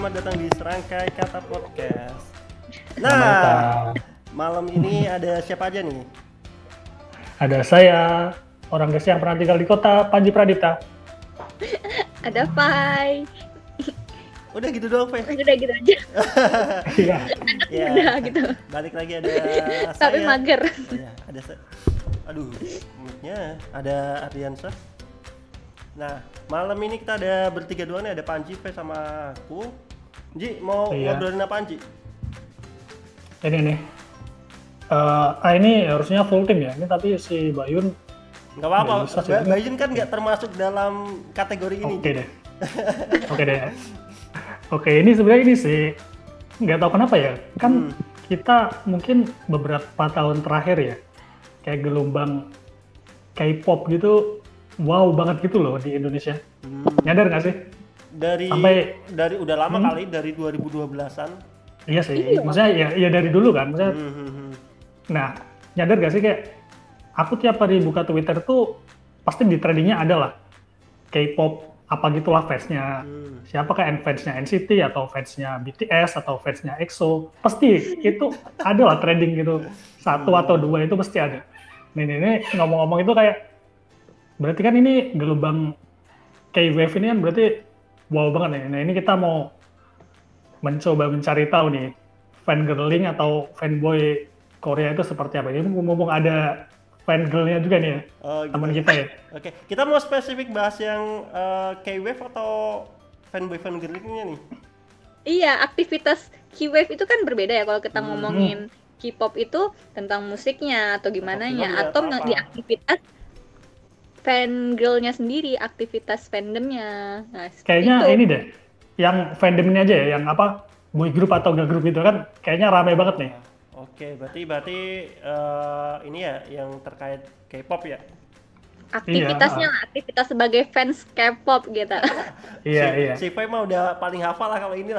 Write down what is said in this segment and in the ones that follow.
selamat datang di Serangkai Kata Podcast. Nah, malam ini ada siapa aja nih? Ada saya, orang desa yang pernah tinggal di kota, Panji Pradipta. Ada Pai. Udah gitu doang, Fe. Udah gitu aja. Iya. Ya, Udah gitu. Balik lagi ada Tapi saya. mager. Oh, ya, ada saya. Aduh, mic-nya ada Ardiansa. Nah, malam ini kita ada bertiga doang nih, ada Panji, Fe sama aku. Ji, mau Iya. ngobrolin apa, Panji? Ini nih. Eh, ah ini harusnya full tim ya. Ini tapi si Bayun Nggak apa-apa. Ba- Bayun kan nggak termasuk dalam kategori ini. oke deh. Oke deh. Oke, ini sebenarnya ini sih nggak tahu kenapa ya. Kan Hmm. kita mungkin beberapa tahun terakhir ya kayak gelombang K-pop gitu wow banget gitu loh di Indonesia. Hmm. Nyadar nggak sih? Dari Sampai- dari udah lama Hmm. kali dari 2012-an. Iya sih. Iya. Maksudnya ya, ya dari dulu kan. Maksudnya Hmm, hmm, hmm. Nah, nyadar gak sih kayak aku tiap hari buka Twitter tuh pasti di tradingnya ada lah K-pop apa gitulah fansnya Hmm. siapa kayak fansnya NCT atau fansnya BTS atau fansnya EXO pasti itu ada lah trending gitu satu atau dua itu pasti ada. Nih, nih, nih ngomong-ngomong itu kayak berarti kan ini gelombang K-wave ini kan berarti wow banget nih. Nah ini kita mau mencoba mencari tahu nih fangirling atau fanboy Korea itu seperti apa. Ini mumpung ada fangirlnya juga nih ya, Oh, gitu. teman kita ya. Oke, kita mau spesifik bahas yang eh, K-wave atau fanboy fangirlingnya nih? Iya, aktivitas K-wave itu kan berbeda ya kalau kita Hmm. ngomongin K-pop itu tentang musiknya atau gimana ya atau atau di aktivitas fangirlnya sendiri, aktivitas fandomnya. Nah, Kayaknya itu. ini deh, yang fandom ini aja ya, yang apa boy group atau girl group itu kan kayaknya rame banget nih. Oke, berarti berarti eh, ini ya yang terkait K-pop ya? aktivitasnya Iya. lah, aktivitas sebagai fans K-pop gitu. Iya si, iya. Si Fai mah udah paling hafal lah kalau ini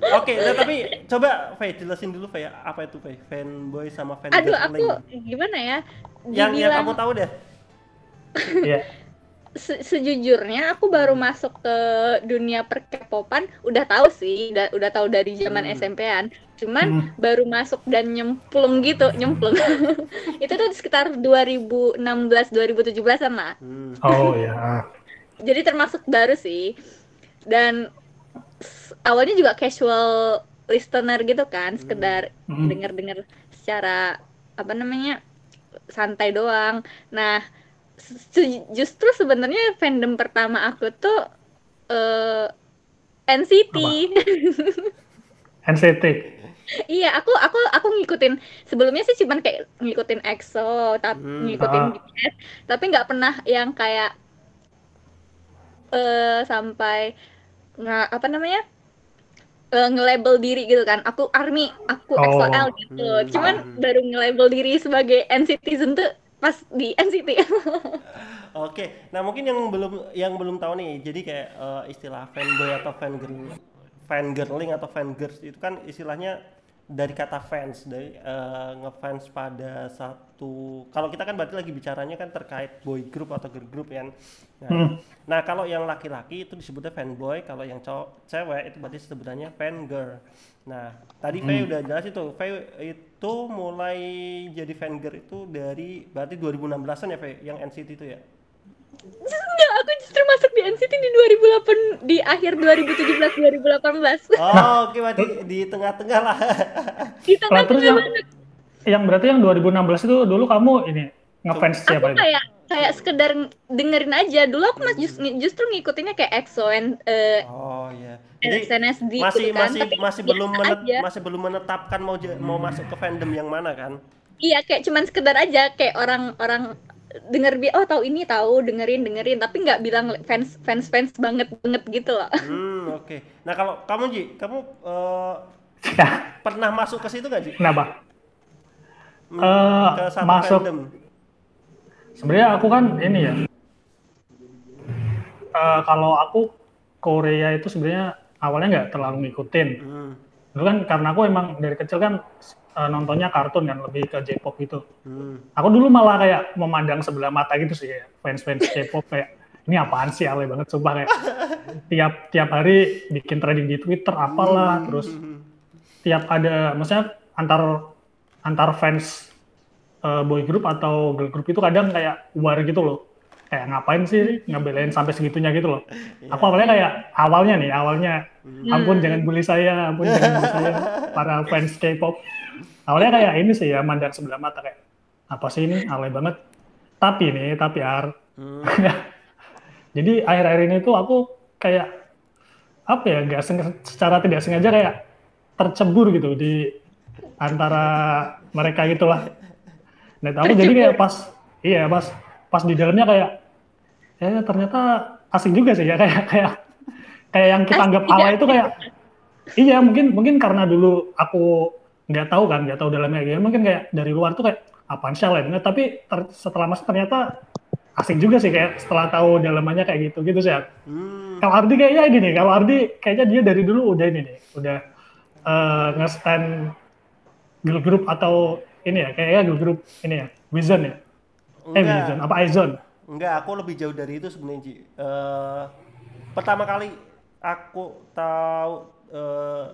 Oke, nah, tapi coba Fai jelasin dulu Fai apa itu Fai fanboy sama fangirling. Aduh, aku gimana ya? yang yang Dibilang- kamu tahu deh. Iya. se- sejujurnya aku baru masuk ke dunia per K-popan udah tahu sih udah udah tahu dari zaman Hmm. SMP-an cuman Hmm. baru masuk dan nyemplung gitu nyemplung itu tuh sekitar 2016 2017an lah Hmm. Oh ya. jadi termasuk baru sih dan awalnya juga casual listener gitu kan sekedar Hmm. dengar-dengar secara apa namanya santai doang. Nah, justru sebenarnya fandom pertama aku tuh eh, NCT. NCT. iya, aku aku aku ngikutin sebelumnya sih cuman kayak ngikutin EXO, tapi Hmm, ngikutin ah. BTS, tapi nggak pernah yang kayak eh sampai nggak apa namanya? eh, nge-label diri gitu kan. Aku ARMY, aku Oh. EXO-L gitu. Hmm. Cuman baru nge-label diri sebagai NCTzen tuh pas di NCT. Oke, nah mungkin yang belum yang belum tahu nih, jadi kayak eh, istilah fanboy atau fangirl, fangirling atau fangirls itu kan istilahnya dari kata fans, dari eh, ngefans pada satu. Kalau kita kan berarti lagi bicaranya kan terkait boy group atau girl group kan. Nah, Hmm. nah kalau yang laki-laki itu disebutnya fanboy, kalau yang cowok cewek itu berarti sebutannya fangirl. Nah, tadi Faye udah jelas itu, Faye itu mulai jadi fangirl itu dari berarti 2016an ya Faye, yang NCT itu ya? Enggak, aku justru masuk di NCT di 2008 di akhir 2017 2018. Oh, oke berarti di tengah-tengah lah. di tengah-tengah yang banget. yang berarti yang 2016 itu dulu kamu ini ngefans Aku siapa itu? kayak kayak sekedar dengerin aja. Dulu aku mas just- justru ngikutinnya kayak EXO and eh, Oh iya. Jadi SNSD masih gitu kan. masih Tapi masih biasa belum menet- aja. masih belum menetapkan mau mau masuk ke fandom yang mana kan? Iya, kayak cuman sekedar aja kayak orang-orang denger bi oh tahu ini tahu dengerin dengerin tapi nggak bilang fans fans fans banget banget gitu loh. Hmm, oke. Nah, kalau kamu Ji, kamu eh, Ya, pernah masuk ke situ gak Ji? kenapa? Hmm, Eh, ke satu masuk. fandom. Sebenarnya aku kan ini ya. eh, kalau aku Korea itu sebenarnya awalnya nggak terlalu ngikutin. Hmm, Dulu kan karena aku emang dari kecil kan eh, nontonnya kartun kan lebih ke J-pop gitu. hmm. Aku dulu malah kayak memandang sebelah mata gitu sih ya, fans-fans K-pop kayak ini apaan sih alay banget sumpah kayak tiap tiap hari bikin trading di Twitter apalah terus Hmm. tiap ada maksudnya antar antar fans eh, boy group atau girl group itu kadang kayak war gitu loh kayak ngapain sih ngebelain sampai segitunya gitu loh Iya. aku awalnya kayak awalnya nih awalnya Hmm. ampun jangan bully saya ampun jangan bully saya para fans K-pop awalnya kayak ini sih ya mandang sebelah mata kayak apa sih ini alay banget tapi nih tapi ar Hmm. jadi akhir-akhir ini tuh aku kayak apa ya seng- secara tidak sengaja kayak tercebur gitu di antara mereka gitulah. Nah aku jadi kayak pas iya pas pas di dalamnya kayak ya ternyata asing juga sih ya kayak kayak kayak yang kita anggap awal itu kayak iya mungkin mungkin karena dulu aku nggak tahu kan nggak tahu dalamnya gimana mungkin kayak dari luar tuh kayak apaan sih banget tapi ter- setelah masuk ternyata asing juga sih kayak setelah tahu dalamannya kayak gitu gitu sih Hmm. kalau Ardi kayaknya gini kalau Ardi kayaknya dia dari dulu udah ini nih udah eh, nge-stand girl group atau ini ya kayaknya girl group ini ya Wizon ya eh Enggak. Wizon apa Aizon Enggak, aku lebih jauh dari itu sebenarnya, Ji. Eh, pertama kali aku tahu eh,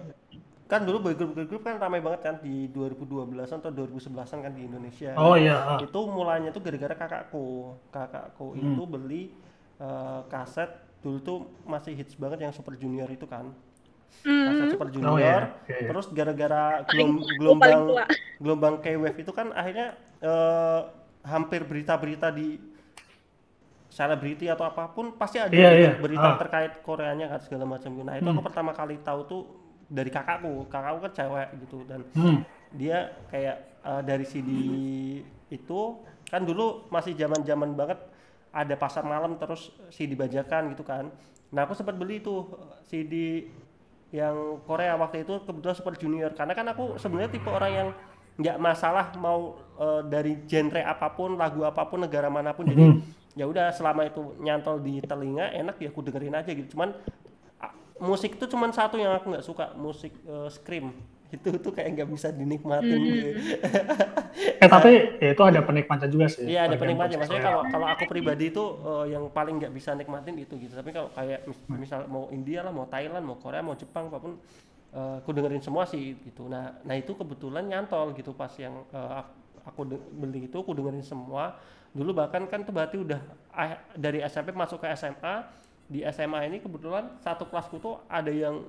kan dulu boy group girl group kan ramai banget kan di 2012 atau 2011an kan di Indonesia. oh iya ah. Itu mulanya tuh gara-gara kakakku. Kakakku Hmm. itu beli eh, kaset dulu tuh masih hits banget yang Super Junior itu kan. Hmm. Super Oh, Junior. iya. Iya, iya. Terus gara-gara gelom- gelombang gelombang K-wave itu kan akhirnya eh, hampir berita-berita di selebriti atau apa pun pasti ada Iya, berita, iya. berita Ah. terkait Koreanya kan segala macam. Nah itu aku pertama kali tahu tuh dari kakakku. Kakakku kan cewek gitu dan Hmm. dia kayak eh, dari CD itu kan dulu masih zaman-zaman banget ada pasar malam terus CD bajakan gitu kan. Nah aku sempat beli tuh CD yang Korea waktu itu kebetulan Super Junior. Karena kan aku sebenarnya tipe orang yang nggak masalah mau eh, dari genre apa pun lagu apa pun negara mana pun. Jadi Mhm. ya udah selama itu nyantol di telinga enak ya aku dengerin aja gitu. Cuman musik itu cuman satu yang aku nggak suka musik eh, scream itu tuh kayak nggak bisa dinikmatin gitu. eh tapi ya itu ada penikmatnya juga sih Iya ada penikmatnya. Maksudnya kalau kalau aku pribadi itu eh, yang paling nggak bisa nikmatin itu gitu. Tapi kalau kayak mis- misal mau India lah, mau Thailand, mau Korea, mau Jepang, apa pun, eh, aku dengerin semua sih gitu. Nah, nah itu kebetulan nyantol gitu pas yang ak- aku beli itu, aku dengerin semua. Dulu bahkan kan tuh berarti udah ah, dari SMP masuk ke SMA. Di SMA ini kebetulan satu kelasku tuh ada yang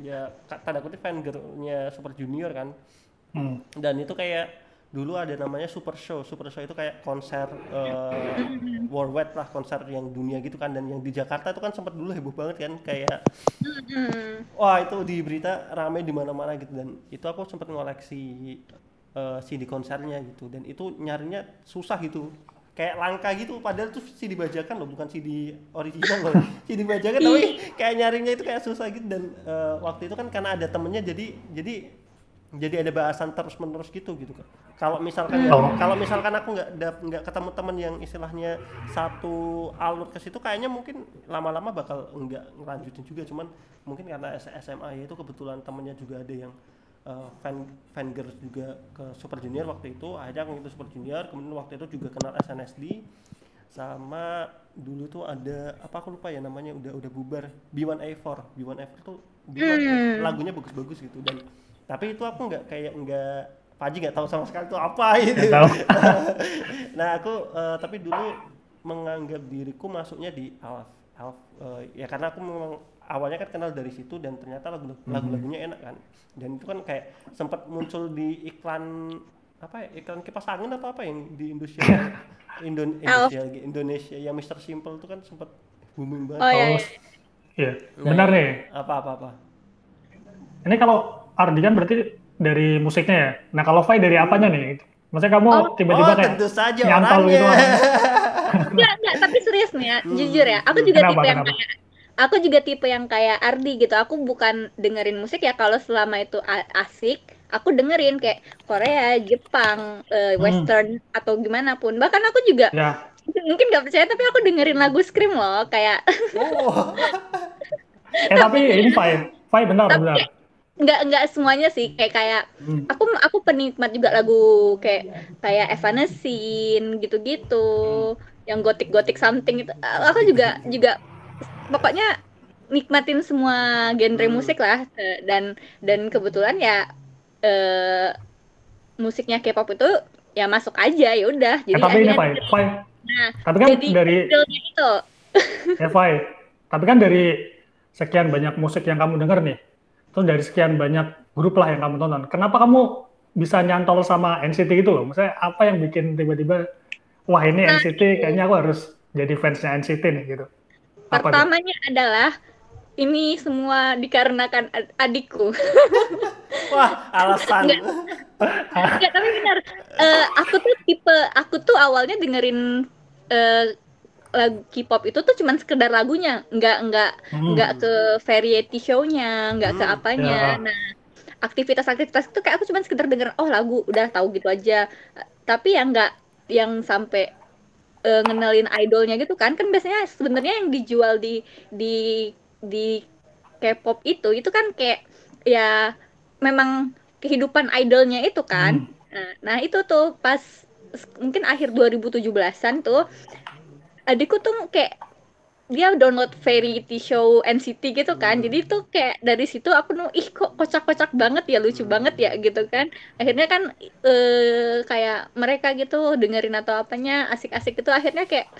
ya tanda kutip fan girl-nya Super Junior kan. Hmm. dan itu kayak dulu ada namanya super show. Super show itu kayak konser eh, worldwide lah konser yang dunia gitu kan. Dan yang di Jakarta itu kan sempat dulu heboh banget kan kayak Hmm. wah itu di berita rame di mana-mana gitu. Dan itu aku sempat ngoleksi eh, CD konsernya gitu. Dan itu nyarinya susah gitu kayak langka gitu padahal tuh CD bajakan loh bukan CD original loh. CD bajakan tapi kayak nyarinya itu kayak susah gitu. Dan eh, waktu itu kan karena ada temennya jadi jadi jadi ada bahasan terus menerus gitu gitu kan kalau misalkan Oh. kalau misalkan aku nggak nggak ketemu temen yang istilahnya satu alur ke situ kayaknya mungkin lama-lama bakal nggak ngelanjutin juga. Cuman mungkin karena SMA ya itu kebetulan temennya juga ada yang uh, fan fan girls juga ke Super Junior waktu itu. Akhirnya aku itu Super Junior. Kemudian waktu itu juga kenal SNSD sama dulu tuh ada apa aku lupa ya namanya udah udah bubar. B1A4 B1A4 tuh dulu Hmm. lagunya bagus-bagus gitu. Dan tapi itu aku nggak kayak nggak Paji nggak tahu sama sekali itu apa gitu. tahu. nah aku eh, tapi dulu menganggap diriku masuknya di Alf Alf eh, ya karena aku memang awalnya kan kenal dari situ dan ternyata lagu lagu-lagunya enak kan dan itu kan kayak sempat muncul di iklan apa ya iklan kipas angin atau apa yang di Indonesia Indon. Indonesia, lagi, Indonesia yang Mr. Simple itu kan sempat booming banget Oh, iya, Oh, iya. iya Nah, benar nih apa apa apa ini kalau Ardi kan berarti dari musiknya ya nah kalau Fai dari apanya nih maksudnya kamu Oh. tiba-tiba oh kayak tentu saja nyantol orangnya gitu apa? Enggak, enggak, tapi serius nih ya, jujur ya. Aku Hmm. juga Kenapa, tipe yang kenapa? kayak aku juga tipe yang kayak Ardi gitu. Aku bukan dengerin musik ya kalau selama itu asik, aku dengerin kayak Korea, Jepang, eh, Hmm. Western atau gimana pun. Bahkan aku juga ya mungkin nggak percaya tapi aku dengerin lagu Scream loh, kayak oh eh tapi ini Fai Fai benar Tapi- benar nggak nggak semuanya sih kayak kayak Hmm. aku aku penikmat juga lagu kayak kayak Evanescence gitu-gitu yang gotik-gotik something itu aku juga juga pokoknya nikmatin semua genre Hmm. musik lah Eh, dan dan kebetulan ya eh musiknya K-pop itu ya masuk aja ya udah Eh, jadi tapi ini, Fai, Fai. Nah, Tapi kan jadi dari itu ya, Fai. Tapi kan dari sekian banyak musik yang kamu dengar nih, terus dari sekian banyak grup lah yang kamu tonton, kenapa kamu bisa nyantol sama NCT gitu loh? Maksudnya apa yang bikin tiba-tiba, wah ini Nah, NCT kayaknya aku harus jadi fansnya NCT nih gitu. Apa pertamanya adalah ini semua dikarenakan ad- adikku. Wah, alasan. Enggak, tapi benar. Eh, aku tuh tipe aku tuh awalnya dengerin eh, lagu K-pop itu tuh cuman sekedar lagunya, nggak nggak Hmm. nggak ke variety show-nya, nggak ke Hmm, apanya. ya. Nah, aktivitas-aktivitas itu kayak aku cuman sekedar denger oh lagu udah tahu gitu aja. Tapi yang nggak yang sampai eh, ngenalin idolnya gitu kan kan biasanya sebenarnya yang dijual di di di K-pop itu itu kan kayak ya memang kehidupan idolnya itu kan. Hmm. Nah, nah itu tuh pas mungkin akhir 2017-an tuh adikku tuh kayak dia download variety show NCT gitu kan. Hmm. Jadi tuh kayak dari situ aku nu ih kok kocak-kocak banget ya, lucu Hmm. banget ya gitu kan. Akhirnya kan eh kayak mereka gitu dengerin atau apanya asik-asik itu akhirnya kayak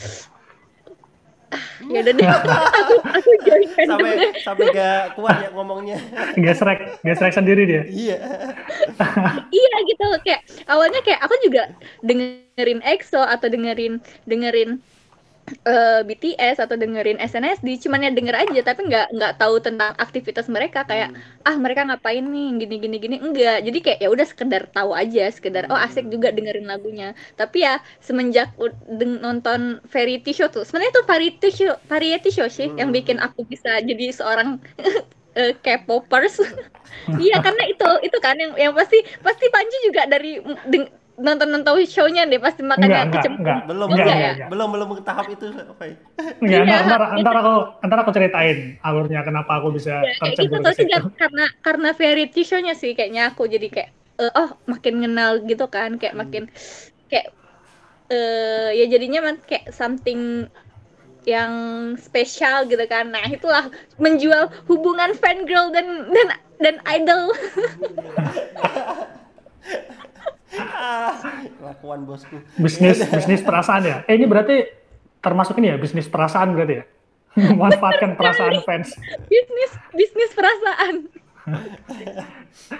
ah, ya udah deh aku aku join sampai deh. sampai gak kuat ya ngomongnya. Gesrek, gesrek sendiri dia. Iya. iya gitu kayak awalnya kayak aku juga dengerin EXO atau dengerin dengerin eh, BTS atau dengerin SNSD cuman ya denger aja tapi nggak nggak tahu tentang aktivitas mereka kayak ah mereka ngapain nih? Gini gini gini. Enggak. Jadi kayak ya udah sekedar tahu aja sekedar oh asik juga dengerin lagunya. Tapi ya semenjak nonton variety show tuh sebenarnya tuh variety show variety show sih yang bikin aku bisa jadi seorang eh, K-popers. Iya karena itu itu kan yang yang pasti pasti Panji juga dari deng- nonton nonton show-nya deh pasti Enggak, makanya enggak, kecemplung enggak. Belum Enggak belum, ya? belum belum ke tahap itu, Fai. Enggak, Iya. ntar, ntar, ntar aku, ntar aku ceritain alurnya kenapa aku bisa ya, kayak gitu karena karena variety show-nya sih kayaknya aku jadi kayak eh, oh makin kenal gitu kan kayak Hmm. makin kayak eh ya jadinya man- kayak something yang spesial gitu kan nah itulah menjual hubungan fangirl dan dan dan idol lakuan bosku. Bisnis, bisnis perasaan ya. Eh ini berarti termasuk ini ya, bisnis perasaan berarti ya? Memanfaatkan perasaan fans. bisnis bisnis perasaan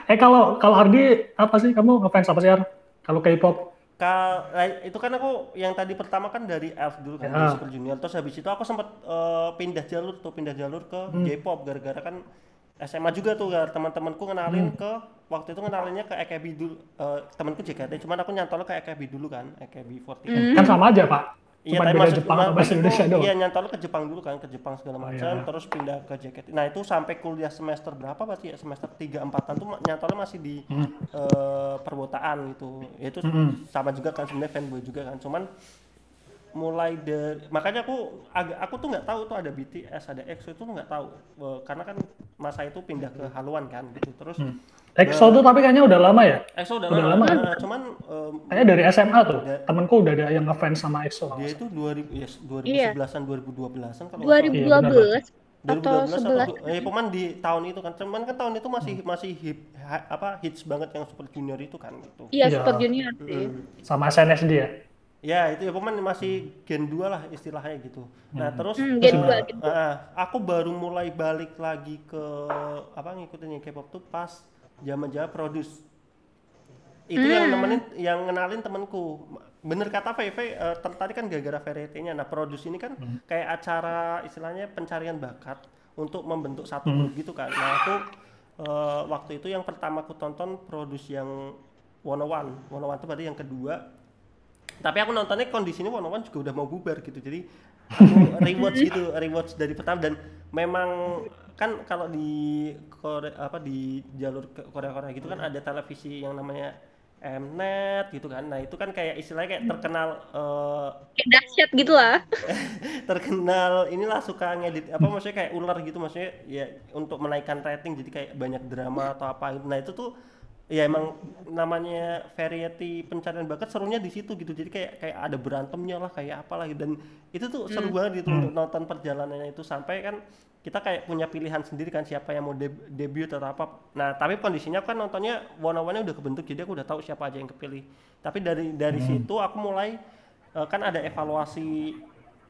Eh kalau kalau Ardi apa sih kamu ngefans apa sih Ar? Kalau K-pop? Kal eh, itu kan aku yang tadi pertama kan dari Elf dulu kan, Ya. Super Junior. Terus habis itu aku sempat eh, pindah jalur tuh, pindah jalur ke Hmm. J-pop gara-gara kan SMA juga tuh teman-temanku Hmm. ngenalin ke waktu itu ngenalinnya ke AKB dulu eh, temanku JKT cuman aku nyantolnya ke AKB dulu kan AKB48 Hmm. Kan sama aja Pak. Iya, Cuma tapi beda maksud, Jepang atau bahasa Indonesia doang. Iya, nyantol ke Jepang dulu kan, ke Jepang segala Oh, macam, iya. terus pindah ke JKT. Nah, itu sampai kuliah semester berapa berarti ya? Semester 3 4-an tuh nyantolnya masih di Hmm. eh, perwotaan gitu. Ya itu Mm-mm. sama juga kan sebenarnya fanboy juga kan. Cuman mulai dari makanya aku agak aku tuh nggak tahu tuh ada BTS, ada EXO itu tuh nggak tahu. Eh, karena kan masa itu pindah ke haluan kan gitu. Terus Hmm. EXO tuh tapi kayaknya udah lama ya? EXO udah, Udah lama, lama. Nah, cuman em, Kayaknya dari SMA tuh. Udah. Temenku udah ada yang ngefans sama EXO. dia itu 2000 ya 2011-an Iya. 2012-an kalau nggak salah. 2012 atau 2012 11 atau eh pemain di tahun itu kan cuman kan tahun itu masih masih hip ha- apa hits banget yang super junior itu kan gitu iya Iya. Super Junior sih Mm. Sama SNSD ya? Ya itu ya pemain masih gen 2 lah istilahnya gitu. Nah terus Hmm, eh, Gen dua, Gen ah, aku baru mulai balik lagi ke apa ngikutin yang K-pop tuh pas zaman-zaman produce. Itu yang Hmm. nemenin yang ngenalin temenku bener kata Feve eh, ter- tadi kan gara-gara variety-nya. Nah produce ini kan kayak acara istilahnya pencarian bakat untuk membentuk satu grup gitu kan. Nah aku eh, waktu itu yang pertama aku tonton produce yang One One. One One itu berarti yang kedua tapi aku nontonnya kondisinya One One juga udah mau bubar gitu. Jadi aku rewatch gitu rewatch dari pertama. Dan memang kan kalau di Korea apa di jalur Korea Korea gitu kan ada televisi yang namanya Mnet gitu kan. Nah itu kan kayak istilahnya kayak terkenal eh, kayak dahsyat gitu lah. terkenal inilah suka ngedit apa maksudnya kayak ular gitu. Maksudnya ya untuk menaikkan rating jadi kayak banyak drama atau apa. Nah itu tuh ya emang namanya variety pencarian bakat serunya di situ gitu. Jadi kayak kayak ada berantemnya lah kayak apa lagi dan itu tuh seru banget gitu untuk nonton perjalanannya itu. Sampai kan kita kayak punya pilihan sendiri kan siapa yang mau deb- debut atau apa. Nah tapi kondisinya kan nontonnya one udah kebentuk jadi aku udah tahu siapa aja yang kepilih. Tapi dari dari situ aku mulai eh, kan ada evaluasi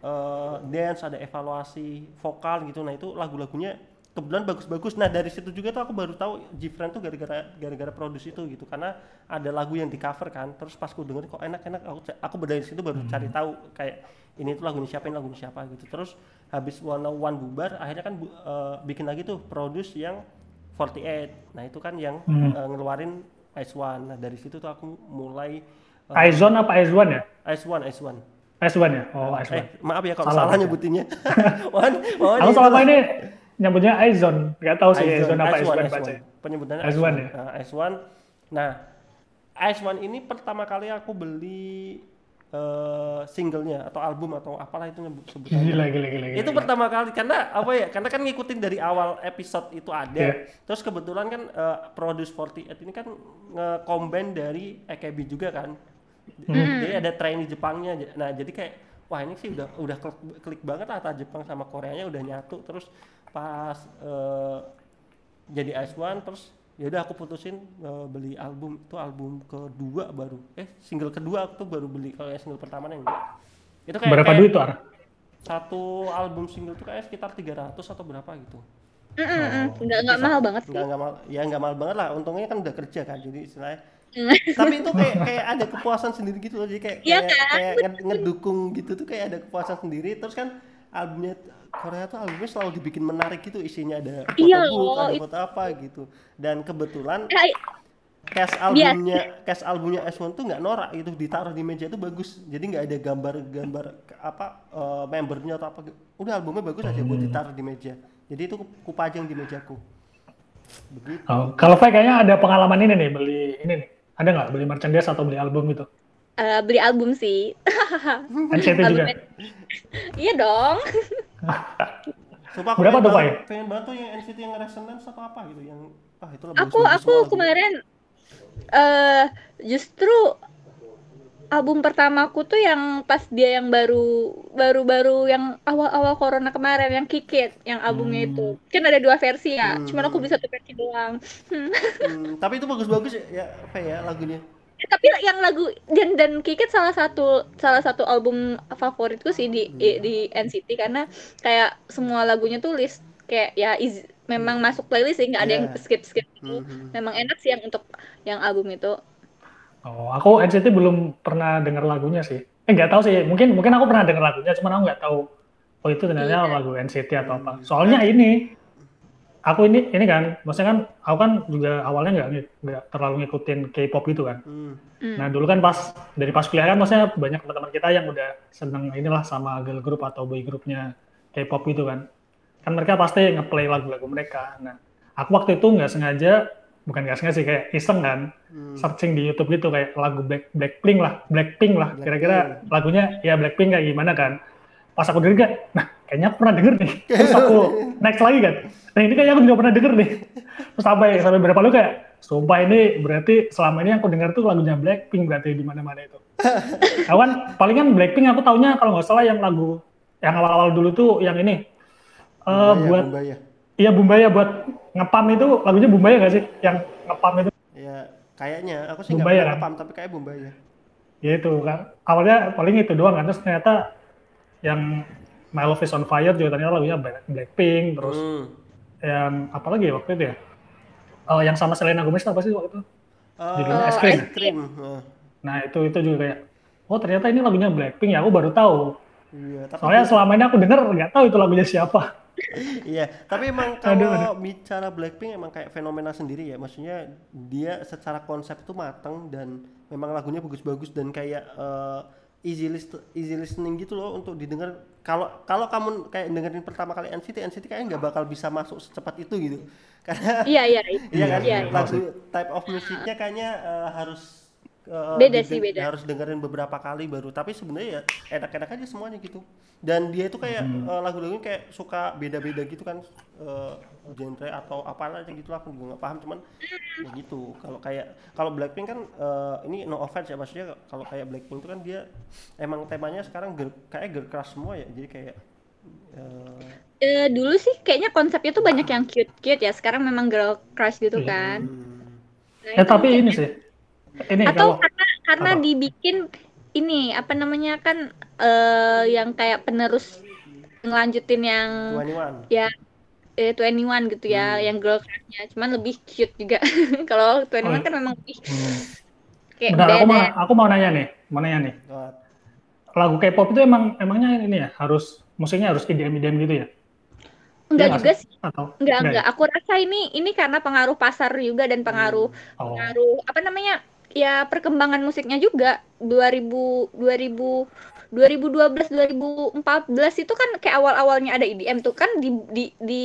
eh, dance ada evaluasi vokal gitu. Nah itu lagu-lagunya kebetulan bagus-bagus. Nah dari situ juga tuh aku baru tahu Gfriend tuh gara-gara gara-gara produce itu gitu. Karena ada lagu yang di cover kan. Terus pas aku denger kok enak-enak aku aku dari situ baru cari tahu kayak ini tuh lagunya siapa ini lagunya siapa gitu. Terus habis One on One bubar akhirnya kan bu- eh, bikin lagi tuh produce yang 48 nah itu kan yang Hmm. eh, ngeluarin Ice One. Nah dari situ tuh aku mulai eh, Aizon apa Aizwan ya? Ice One Ice One. Aizwan ya? Oh, Aizwan. eh maaf ya kalau Salah salah, nyebutinnya. Wan, Wan, Aku selama ini nyebutnya Aizon, nggak tahu sih Aizon apa Ice baca. Penyebutannya One. ya? Nah, One. Nah, One ini pertama kali aku beli eh, singlenya atau album atau apalah itu nyebut sebutannya. Gila, gila, gila. gila, Itu gila. pertama kali karena apa ya? Karena kan ngikutin dari awal episode itu ada. Iya. Terus kebetulan kan eh, Produce 48 ini kan nge-combine dari AKB juga kan. Hmm. Jadi ada trainee Jepangnya. Nah, jadi kayak wah ini sih udah udah klik, klik banget lah antara Jepang sama Koreanya udah nyatu terus pas eh, jadi Ice One terus ya udah aku putusin eh, beli album. Itu album kedua baru. Eh single kedua aku tuh baru beli kalau yang single pertama nih enggak itu kayak, Berapa kayak duit tuh, satu album single tuh kayak sekitar 300 atau berapa gitu. Mm, mm, mm. Oh. nggak nggak mahal banget sih. Nggak nggak mahal. Ya nggak mahal banget lah. Untungnya kan udah kerja kan jadi istilahnya. Mm. tapi itu kayak kayak ada kepuasan sendiri gitu loh. Jadi kayak Iya kayak, kan? kayak nge- ngedukung gitu tuh kayak ada kepuasan sendiri. Terus kan albumnya Korea tuh albumnya selalu dibikin menarik gitu isinya ada foto Iya book, loh, ada itu- foto apa gitu. Dan kebetulan Eh, cast albumnya cast albumnya S1 tuh nggak norak gitu ditaruh di meja itu bagus. Jadi nggak ada gambar-gambar apa eh, membernya atau apa. Udah albumnya bagus aja buat ditaruh di meja. Jadi itu ku- kupajang di mejaku. Begitu. Oh, kalau Fai kayaknya ada pengalaman ini nih, beli ini nih. Ada nggak? Beli merchandise atau beli album gitu? Eh, beli album sih NCT juga. Albumnya- iya dong Coba aku Berapa pengen tuh, banget- Pak? Pengen banget tuh yang NCT yang Resonance atau apa gitu yang ah itu aku aku kemarin eh justru album pertamaku tuh yang pas dia yang baru baru baru yang awal-awal corona kemarin yang Kikit yang albumnya Hmm. itu kan ada dua versi ya Hmm. cuman aku bisa satu versi doang Hmm. Hmm, tapi itu bagus-bagus ya, ya apa ya lagunya Eh, tapi yang lagu dan dan Kikit salah satu salah satu album favoritku sih di di, di NCT karena kayak semua lagunya tuh list kayak ya is- memang masuk playlist sih nggak ada yang Iya. skip skip gitu Mhm. memang enak sih yang untuk yang album itu Oh, aku NCT belum pernah denger lagunya sih. Eh nggak tahu sih, mungkin mungkin aku pernah denger lagunya, cuman aku nggak tahu. Oh itu ternyata Iya. lagu NCT atau apa. Soalnya ini, aku ini ini kan, maksudnya kan aku kan juga awalnya nggak nggak terlalu ngikutin K-pop gitu kan. Hmm. Hmm. Nah dulu kan pas dari pas kuliah kan, maksudnya banyak teman-teman kita yang udah seneng inilah sama girl group atau boy groupnya K-pop gitu kan. Kan mereka pasti ngeplay lagu-lagu mereka. Nah aku waktu itu nggak sengaja, bukan nggak sengaja sih kayak iseng kan, Hmm. searching di YouTube gitu kayak lagu Black Blackpink lah, Blackpink lah, Blackpink. kira-kira lagunya ya Blackpink kayak gimana kan? Pas aku denger kayak, nah kayaknya aku pernah denger nih. Terus aku next lagi kan, nah ini kayaknya aku juga pernah denger nih. Terus sampai sampai berapa lu kayak, sumpah ini berarti selama ini yang aku denger tuh lagunya Blackpink berarti di mana-mana itu. Aku kan palingan Blackpink aku taunya kalau nggak salah yang lagu yang awal-awal dulu tuh yang ini eh Bumbaya, buat Bumbaya. iya Bumbaya buat ngepam itu lagunya Bumbaya gak sih? Yang ngepam itu ya kayaknya aku sih nggak pernah kan? paham tapi kayak Bumbaya ya itu kan awalnya paling itu doang kan terus ternyata yang My Love Is On Fire juga ternyata lagunya Black- Blackpink terus Hmm. yang apa lagi ya waktu itu ya Oh, yang sama Selena Gomez apa sih waktu itu Eh, Judulnya Es Krim. es krim. Nah, nah itu itu juga kayak oh ternyata ini lagunya Blackpink ya aku baru tahu iya, tapi soalnya selama ini aku denger nggak tahu itu lagunya siapa iya, tapi emang Aduh, kalau bicara Blackpink emang kayak fenomena sendiri ya. Maksudnya dia secara konsep itu matang dan memang lagunya bagus-bagus dan kayak eh, easy list easy listening gitu loh untuk didengar. Kalau kalau kamu kayak dengerin pertama kali NCT, NCT kayaknya nggak bakal bisa masuk secepat itu gitu. Karena iya iya Iya kan? Iya, Lagu type of musiknya kayaknya eh, harus eh, Beda sih, beda. harus dengerin beberapa kali baru tapi sebenarnya ya enak-enak aja semuanya gitu dan dia itu kayak Hmm. eh, lagu-lagunya kayak suka beda-beda gitu kan eh, genre atau apa aja gitu lah aku juga nggak paham cuman ya gitu kalau kayak kalau Blackpink kan eh, ini no offense ya maksudnya kalau kayak Blackpink itu kan dia emang temanya sekarang girl, kayak girl crush semua ya jadi kayak eh, Eh, dulu sih kayaknya konsepnya tuh banyak yang cute-cute ya. Sekarang memang girl crush gitu Iya. kan. hmm, Nah, Ya itu tapi ini ya. sih. Ini atau kalau karena karena apa? dibikin ini apa namanya kan eh yang kayak penerus ngelanjutin yang 21 ya eh 21 gitu ya, Hmm. yang girl crush-nya. Cuman lebih cute juga. Kalau 21 Oh. kan memang lebih Hmm. kayak Bentar, aku mau aku mau nanya nih, mau nanya nih. Lagu K-pop itu emang emangnya ini ya harus musiknya harus EDM EDM gitu ya? Enggak Iya juga sih. Atau Enggak, ya? enggak. Aku rasa ini ini karena pengaruh pasar juga dan pengaruh Oh. pengaruh apa namanya? Ya perkembangan musiknya juga 2000 2000 2012 2014 itu kan kayak awal-awalnya ada EDM tuh kan di di di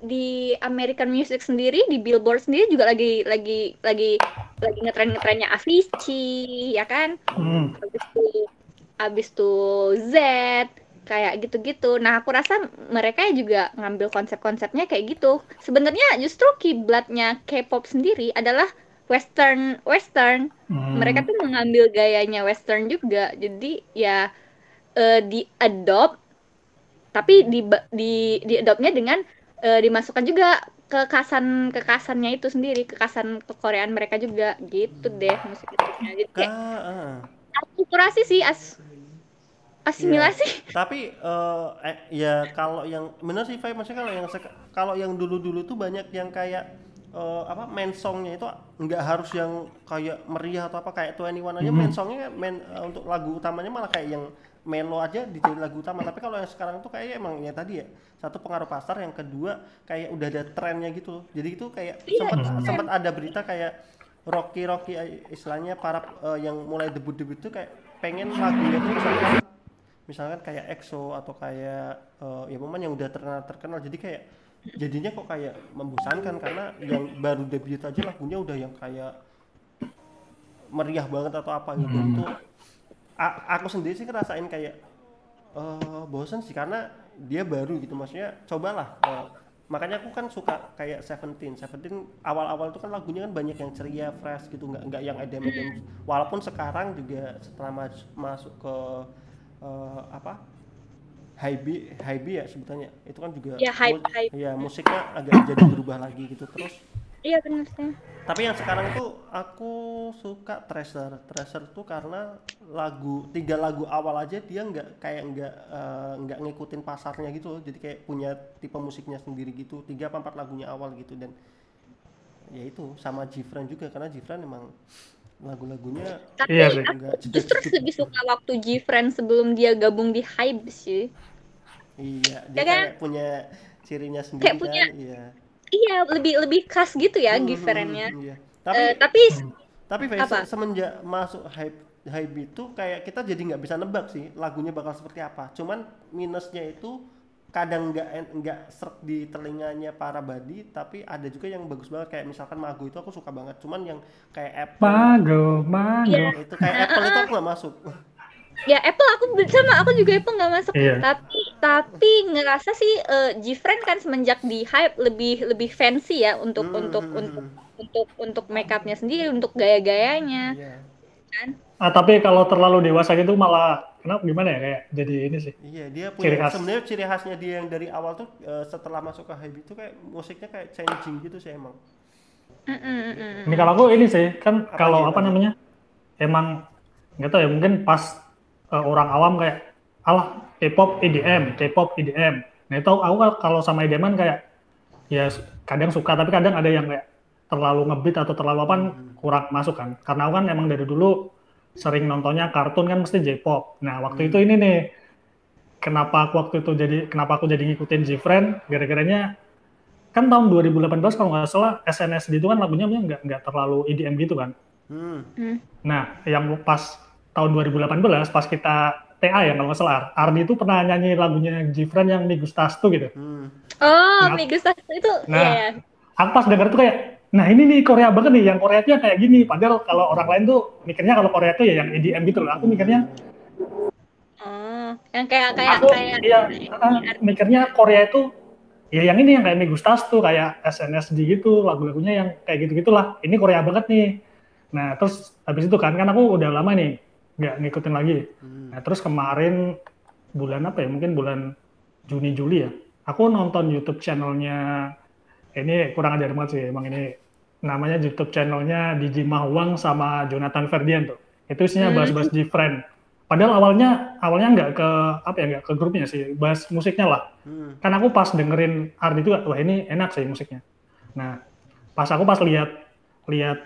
di American Music sendiri di Billboard sendiri juga lagi lagi lagi lagi ngetren ngetrennya Avicii ya kan Hmm. habis itu habis itu Z kayak gitu-gitu. Nah, aku rasa mereka juga ngambil konsep-konsepnya kayak gitu. Sebenarnya justru kiblatnya K-pop sendiri adalah western western. Hmm. Mereka tuh mengambil gayanya western juga. Jadi ya eh, di adopt tapi di di di adoptnya dengan eh, dimasukkan juga kekasan kekasannya itu sendiri, kekasan kekoreaan mereka juga gitu deh musik musiknya. Jadi Ka, kayak ah. akulturasi sih as asimilasi tapi eh, eh, ya kalau yang bener sih Fai maksudnya kalau yang kalau yang dulu-dulu tuh banyak yang kayak eh, apa main songnya itu nggak harus yang kayak meriah atau apa kayak 21 aja Mhm. main songnya main eh, untuk lagu utamanya malah kayak yang melo aja dijadi lagu utama. Tapi kalau yang sekarang tuh kayak emang ya tadi ya satu pengaruh pasar yang kedua kayak udah ada trennya gitu. Jadi itu kayak Iya, sempat iya. sempat ada berita kayak Rocky Rocky eh, istilahnya para eh, yang mulai debut debut tuh kayak pengen lagunya tuh misalkan misalkan kayak EXO atau kayak eh, ya momen yang udah terkenal terkenal. Jadi kayak jadinya kok kayak membosankan karena yang baru debut aja lagunya udah yang kayak meriah banget atau apa gitu. Hmm. itu aku sendiri sih ngerasain kayak eh bosan sih karena dia baru gitu. Maksudnya cobalah eh, makanya aku kan suka kayak Seventeen. Seventeen awal-awal tuh kan lagunya kan banyak yang ceria fresh gitu nggak nggak yang edem-edem walaupun sekarang juga setelah mas- masuk ke eh, apa high B ya sebutannya. Itu kan juga Ya, hype, mu- hype. ya musiknya agak jadi berubah lagi gitu terus. Iya benar sih. Tapi yang sekarang tuh aku suka Treasure Treasure tuh karena lagu tiga lagu awal aja dia nggak kayak nggak eh, nggak ngikutin pasarnya gitu loh. Jadi kayak punya tipe musiknya sendiri gitu. Tiga apa empat lagunya awal gitu. Dan ya itu sama Jifren juga. Karena Jifren emang lagu-lagunya tapi Iya nggak justru lebih suka waktu G-Friend sebelum dia gabung di Hype sih iya dia Ya kan? kayak punya cirinya sendiri Kayak punya kan iya iya lebih lebih khas gitu ya Hmm, G-Friend-nya hmm, iya. tapi Eh, tapi Tapi Apa? semenjak masuk hype hype itu kayak kita jadi nggak bisa nebak sih lagunya bakal seperti apa. Cuman minusnya itu kadang nggak en- nggak serk di telinganya para badi, tapi ada juga yang bagus banget kayak misalkan Mago itu aku suka banget. Cuman yang kayak Apple Mago, Mago. Iya. itu kayak Apple itu aku nggak masuk. ya Apple aku sama aku juga Apple nggak masuk Iya. tapi tapi ngerasa sih eh, G-Friend kan semenjak di Hype lebih lebih fancy ya untuk Hmm, untuk hmm, untuk hmm. untuk untuk make upnya sendiri untuk gaya-gayanya Iya. Ah, tapi kalau terlalu dewasa gitu malah kenapa gimana ya kayak jadi ini sih. Iya, dia Ciri punya khas. sebenarnya ciri khasnya dia yang dari awal tuh eh, setelah masuk ke hype itu kayak musiknya kayak changing gitu sih emang. Mm, mm, mm. Ini kalau aku ini sih kan Apa kalau apa namanya emang nggak tahu ya mungkin pas eh, orang awam kayak alah K-pop EDM, K-pop EDM. Nah itu aku kalau sama EDM kayak ya kadang suka tapi kadang ada yang kayak terlalu ngebeat atau terlalu apa kurang masuk kan. Karena aku kan emang dari dulu sering nontonnya kartun kan mesti J-pop. Nah waktu itu ini nih kenapa aku waktu itu jadi kenapa aku jadi ngikutin J-Friend gara-garanya kan tahun 2018 kalau nggak salah SNSD itu kan lagunya nggak nggak terlalu EDM gitu kan. Hmm. Nah, yang pas tahun 2018 pas kita TA ya kalau nggak salah, Ardi itu pernah nyanyi lagunya Gifran yang Mi Gustastu gitu. Hmm. oh Nah, Miguel Stas itu nah, ya ya. Aku pas denger tuh kayak nah ini nih Korea banget nih, yang Korea tuh kayak gini. Padahal kalau orang lain tuh mikirnya kalau Korea tuh ya yang EDM gitu loh. Aku mikirnya, Oh, yang kayak kayak aku kayak iya, ah, mikirnya Korea itu ya yang ini yang kayak Megustas tuh kayak SNSD gitu, lagu-lagunya yang kayak gitu gitulah. Ini Korea banget nih. Nah terus habis itu kan kan aku udah lama nih nggak ngikutin lagi. Hmm. Nah terus kemarin bulan apa ya? Mungkin bulan Juni Juli ya. Aku nonton YouTube channelnya ini kurang ajar banget sih emang ini namanya YouTube channelnya DJ Mahwang sama Jonathan Ferdian tuh. Itu isinya Hmm. bahas-bahas different. Padahal awalnya awalnya nggak ke apa ya nggak ke grupnya sih, bahas musiknya lah. Hmm. Kan aku pas dengerin Ardi itu wah ini enak sih musiknya. Nah pas aku pas lihat lihat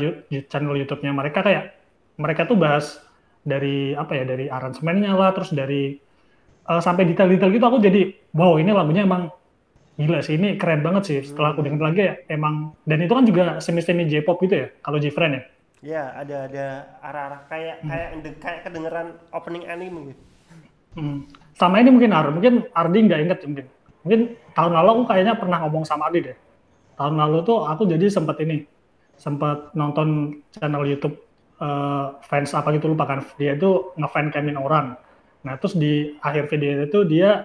yu- channel YouTube-nya mereka kayak mereka tuh bahas dari apa ya dari aransemennya lah terus dari eh, sampai detail-detail gitu aku jadi wow ini lagunya emang gila sih ini keren banget sih. Setelah aku denger lagi ya emang dan itu kan juga semi-semi J-pop gitu ya kalau J-Friend ya? Ya, ada ada arah-arah kayak kayak kayak kedengeran opening anime gitu. Hmm. sama ini mungkin Ar mungkin Ardi nggak inget mungkin. Mungkin tahun lalu aku kayaknya pernah ngomong sama Ardi deh. Tahun lalu tuh aku jadi sempat ini sempat nonton channel YouTube eh, fans apa gitu lupa kan. Dia itu ngefan camin orang. Nah terus di akhir video itu dia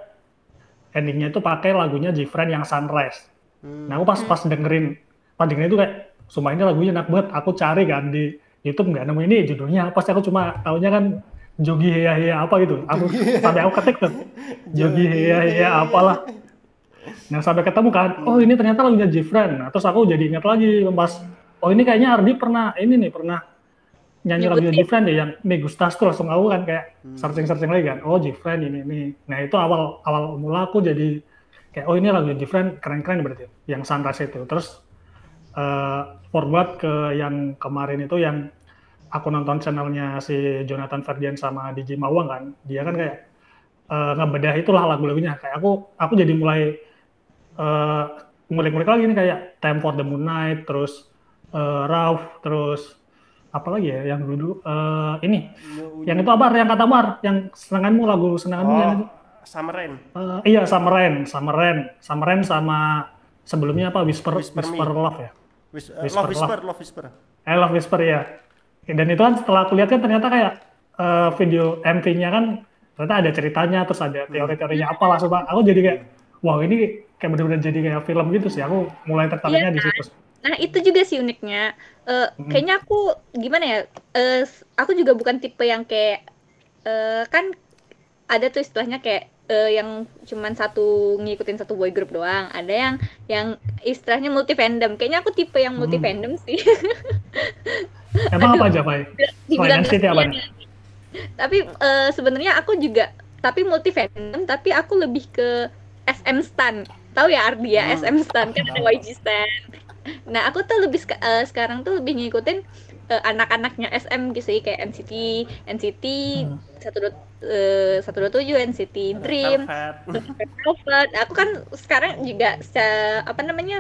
endingnya itu pakai lagunya Jifren yang Sunrise Hmm. Nah, aku pas pas dengerin, pas dengerin itu kayak, sumpah ini lagunya enak banget. Aku cari kan di YouTube nggak nemu ini judulnya. Pas aku cuma tahunya kan Jogi Hea Hea apa gitu. Aku sampai aku ketik tuh Jogi Hea Hea apalah. Nah sampai ketemu kan, oh ini ternyata lagunya Jifren. Nah, terus aku jadi ingat lagi pas, oh ini kayaknya Ardi pernah ini nih pernah nyanyi lagunya Nyebutin. Jifren deh yang Me Gustas tuh langsung aku kan kayak Hmm. searching-searching lagi kan, oh Jifren ini ini. Nah itu awal awal mula aku jadi kayak oh ini lagunya Jifren keren-keren berarti yang Sunrise itu. Terus eh forward ke yang kemarin itu yang aku nonton channelnya si Jonathan Ferdian sama DJ Mawang kan, dia kan kayak eh, ngebedah itulah lagu-lagunya. Kayak aku aku jadi mulai eh ngulik-ngulik lagi nih kayak Time for the Moon Night, terus eh Rauf, terus apa lagi ya yang dulu eh ini. Yang itu apa yang kata Mar yang senanganmu lagu senanganmu yang itu? Oh, Summer Rain. Eh, iya Summer Rain Summer Rain. Summer Rain sama sebelumnya apa? Whisper Whisper Whisper, Me. Love ya? Wis- uh, Whisper Love Whisper, Love. Whisper. I Love Whisper ya dan itu kan setelah aku lihat kan ternyata kayak eh, video MV-nya kan ternyata ada ceritanya terus ada teori-teorinya apa lah coba. Aku jadi kayak wow ini kayak bener-bener jadi kayak film gitu sih. Aku mulai tertariknya di situ Nah itu juga sih uniknya. Hmm. Kayaknya aku gimana ya? s- aku juga bukan tipe yang kayak eh, kan ada tuh istilahnya kayak eh, yang cuman satu ngikutin satu boy group doang. Ada yang yang istilahnya multi fandom. Kayaknya aku tipe yang multi Hmm. fandom sih. emang apa aja Pak? NCT apa. Tapi eh, sebenarnya aku juga tapi multi fandom tapi aku lebih ke SM stan. Tahu ya Ardi ya Hmm. SM stan kan ada YG stan. Nah, aku tuh lebih eh, sekarang tuh lebih ngikutin eh, anak-anaknya SM gitu sih kayak NCT, NCT Hmm. satu eh, satu dua tujuh NCT Dream, Velvet. Aku kan sekarang juga se- apa namanya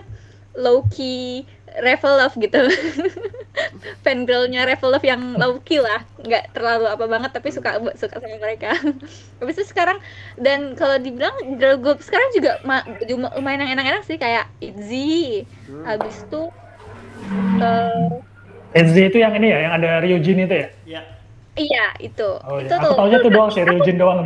low key Revel Love gitu. Fangirlnya Revel Love yang low key lah, nggak terlalu apa banget tapi suka suka sama mereka. Habis itu sekarang dan kalau dibilang girl group sekarang juga ma- lumayan yang enak-enak sih kayak ITZY. Hmm. Habis itu eh, SZ itu yang ini ya yang ada Ryujin itu ya Ya. iya itu. oh itu iya aku taunya tuh doang sih Ryujin doang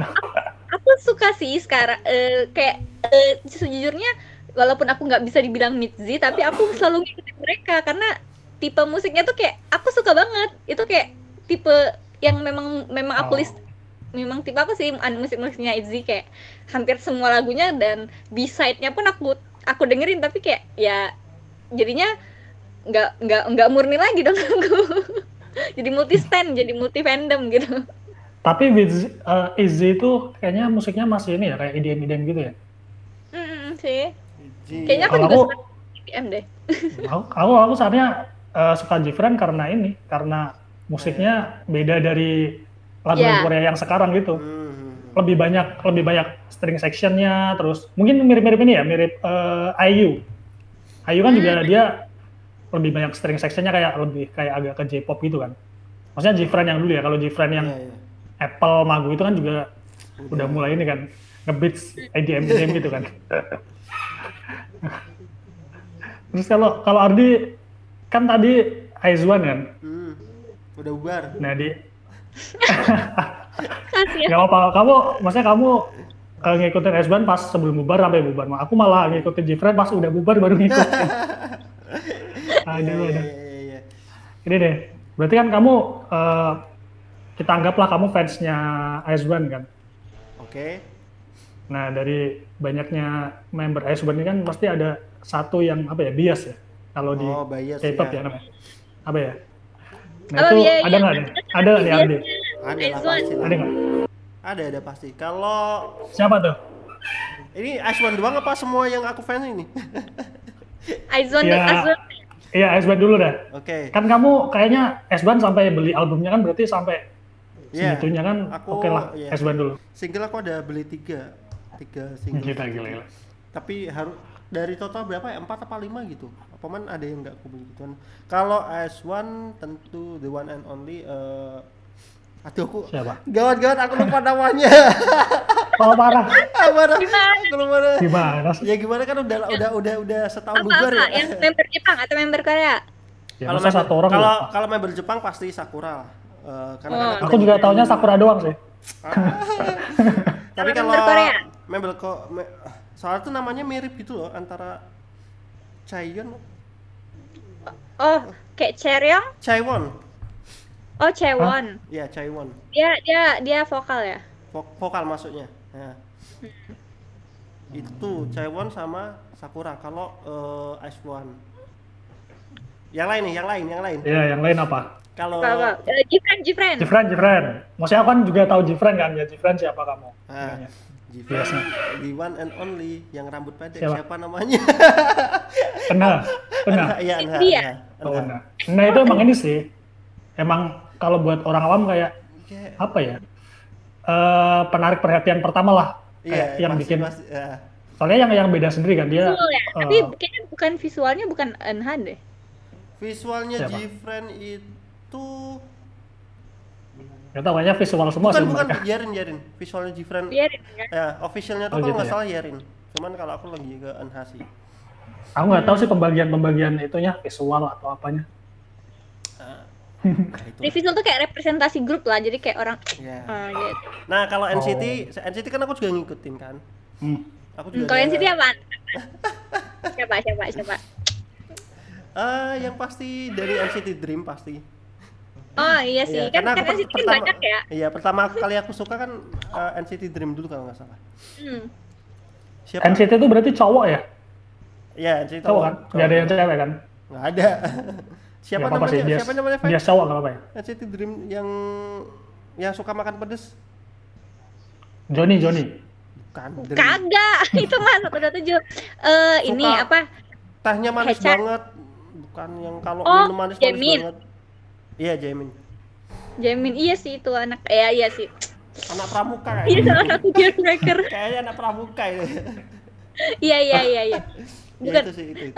aku suka sih sekarang eh, kayak eh, sejujurnya walaupun aku nggak bisa dibilang Mitzi tapi aku selalu ngikutin mereka karena tipe musiknya tuh kayak aku suka banget itu kayak tipe yang memang memang aku Oh. list memang tipe aku sih an- musik-musiknya Itzy kayak hampir semua lagunya dan B-side-nya pun aku aku dengerin tapi kayak ya jadinya nggak nggak nggak murni lagi dong aku jadi multi stand jadi multi fandom gitu tapi with uh, Izzy itu kayaknya musiknya masih ini ya kayak IDM-IDM gitu ya Mm-mm, sih Ji. Kayaknya aku juga aku- suka BPM deh. aku aku, aku saatnya uh, suka Jifren karena ini karena musiknya beda dari lagu Iya. Korea yang sekarang gitu Hmm. lebih banyak lebih banyak string sectionnya terus mungkin mirip-mirip ini ya mirip uh, IU IU kan juga Hmm. dia lebih banyak string sectionnya kayak lebih kayak agak ke J-pop gitu kan maksudnya Jifren yang dulu ya kalau Jifren yang Iya, iya. Apple Magu itu kan juga udah mulai ini kan ngebeats IDM IDM gitu kan Terus kalau kalau Ardi kan tadi Aizwan kan. Hmm. Udah bubar. Nah di Kasihan. nggak apa kamu maksudnya kamu eh, ngikutin Aizwan pas sebelum bubar sampai bubar. Nah, Aku malah ngikutin Jifren pas udah bubar baru ngikutin. Aduh, Iya, iya, aduh. iya, iya. Ini deh. Berarti kan kamu eh, kita anggaplah kamu fansnya Aizwan kan. Oke. Nah dari banyaknya member Aizwan ini kan pasti ada satu yang apa ya bias ya. Kalau di Oh, bias K-pop ya. ya namanya. Apa ya? Nah Oh, itu iya, ada iya. nggak nih? Ada nggak nih? Ada lah pasti. Ada nggak? Ada ada pasti. Kalau Siapa tuh? ini Aizwan doang apa semua yang aku fans ini? Aizwan Ya. Aizwan Iya Aizwan dulu dah. Oke. Kan kamu kayaknya Aizwan sampai beli albumnya kan berarti sampai Iya. segitunya kan oke lah iya. Aizwan dulu. Single aku ada beli tiga, tiga single. Gila, gila, gila. Tapi harus dari total berapa ya? Empat apa lima gitu? Apa man ada yang nggak aku beli gituan? Kalau S1 tentu the one and only. eh aduh aku Siapa? gawat-gawat aku lupa namanya. Oh parah. Apa dah? Aku lupa. Gimana? Ya gimana kan udah udah udah udah setahun apa bubar apa ya. yang member Jepang atau member Korea? Ya Kalau member- satu orang kalau lupa. kalau member Jepang pasti Sakura. Eh, karena Oh. kan Aku juga taunya Sakura doang sih. Tapi Kalau member kok me, soalnya tuh namanya mirip gitu loh antara Chaeyeon, Oh, kayak Cheryong? Chaewon. Oh, Chaewon. Iya, Chaewon. Dia dia dia vokal ya? Vo- vokal maksudnya. Nah. Itu Chaewon sama Sakura. Kalau eh, Ice One. Yang lain nih, yang lain, yang lain. Iya yang lain apa? Kalau Apa? Uh, Jifren, Jifren. Jifren, Jifren. Maksudnya aku kan juga tahu Jifren kan ya Jifren siapa kamu? Ah, Namanya. Biasa. the one and only yang rambut pendek Siapa? siapa, namanya? Kena, kena. Iya, Anha. Dia. Anha, Oh, Anha. nah. nah itu emang ini sih. Emang kalau buat orang awam kayak Kayak- apa ya? eh penarik perhatian pertama lah. Iya, Kayak yang pasti- bikin. pasti, ya. Soalnya yang yang beda sendiri kan dia. Visual ya. eh, Tapi kayaknya bukan visualnya bukan Enhan deh. Visualnya Siapa? Jifren itu nggak tahu kayaknya visual semua bukan sih bukan mereka. Yerin Yerin. Visualnya Jifren Biarin ya. ya officialnya tuh Oh, kalau gitu nggak ya? salah Yerin. Cuman kalau aku lagi ke Anha sih. Aku nggak tahu sih pembagian-pembagian itunya visual atau apanya. Ah, itu. Di visual tuh kayak representasi grup lah. Jadi kayak orang Ya. ah, gitu. Nah kalau Oh. NCT, NCT kan aku juga ngikutin kan. Hmm. Aku Hmm, juga. Kalau NCT apaan? siapa siapa siapa? Ah, yang pasti dari NCT Dream pasti. Oh iya sih, Iya, kan, karena kan aku NCT kan banyak ya. Iya, pertama kali aku suka kan eh, NCT Dream dulu kalau nggak salah. Hmm. Siapa? NCT itu berarti cowok ya? Iya, NCT Cowok kan? Nggak ada yang cewek kan? Nggak ada. siapa apa-apa namanya? sih, dia, siapa namanya? Dia cowok nggak apa-apa ya? NCT Dream yang yang suka makan pedes. Johnny, Johnny. Bukan. Dream. Kagak, itu mah udah tujuh. Eh ini apa? Tehnya manis Kecap. banget. Bukan yang kalau Oh, minum manis manis Jamin. banget. Iya, Jamin. Jamin iya sih itu anak. Ya iya sih. Anak pramuka Iya kayaknya. salah satu deal breaker. Kayaknya anak pramuka itu. Iya iya iya iya. ya Bukan. itu sih itu. itu.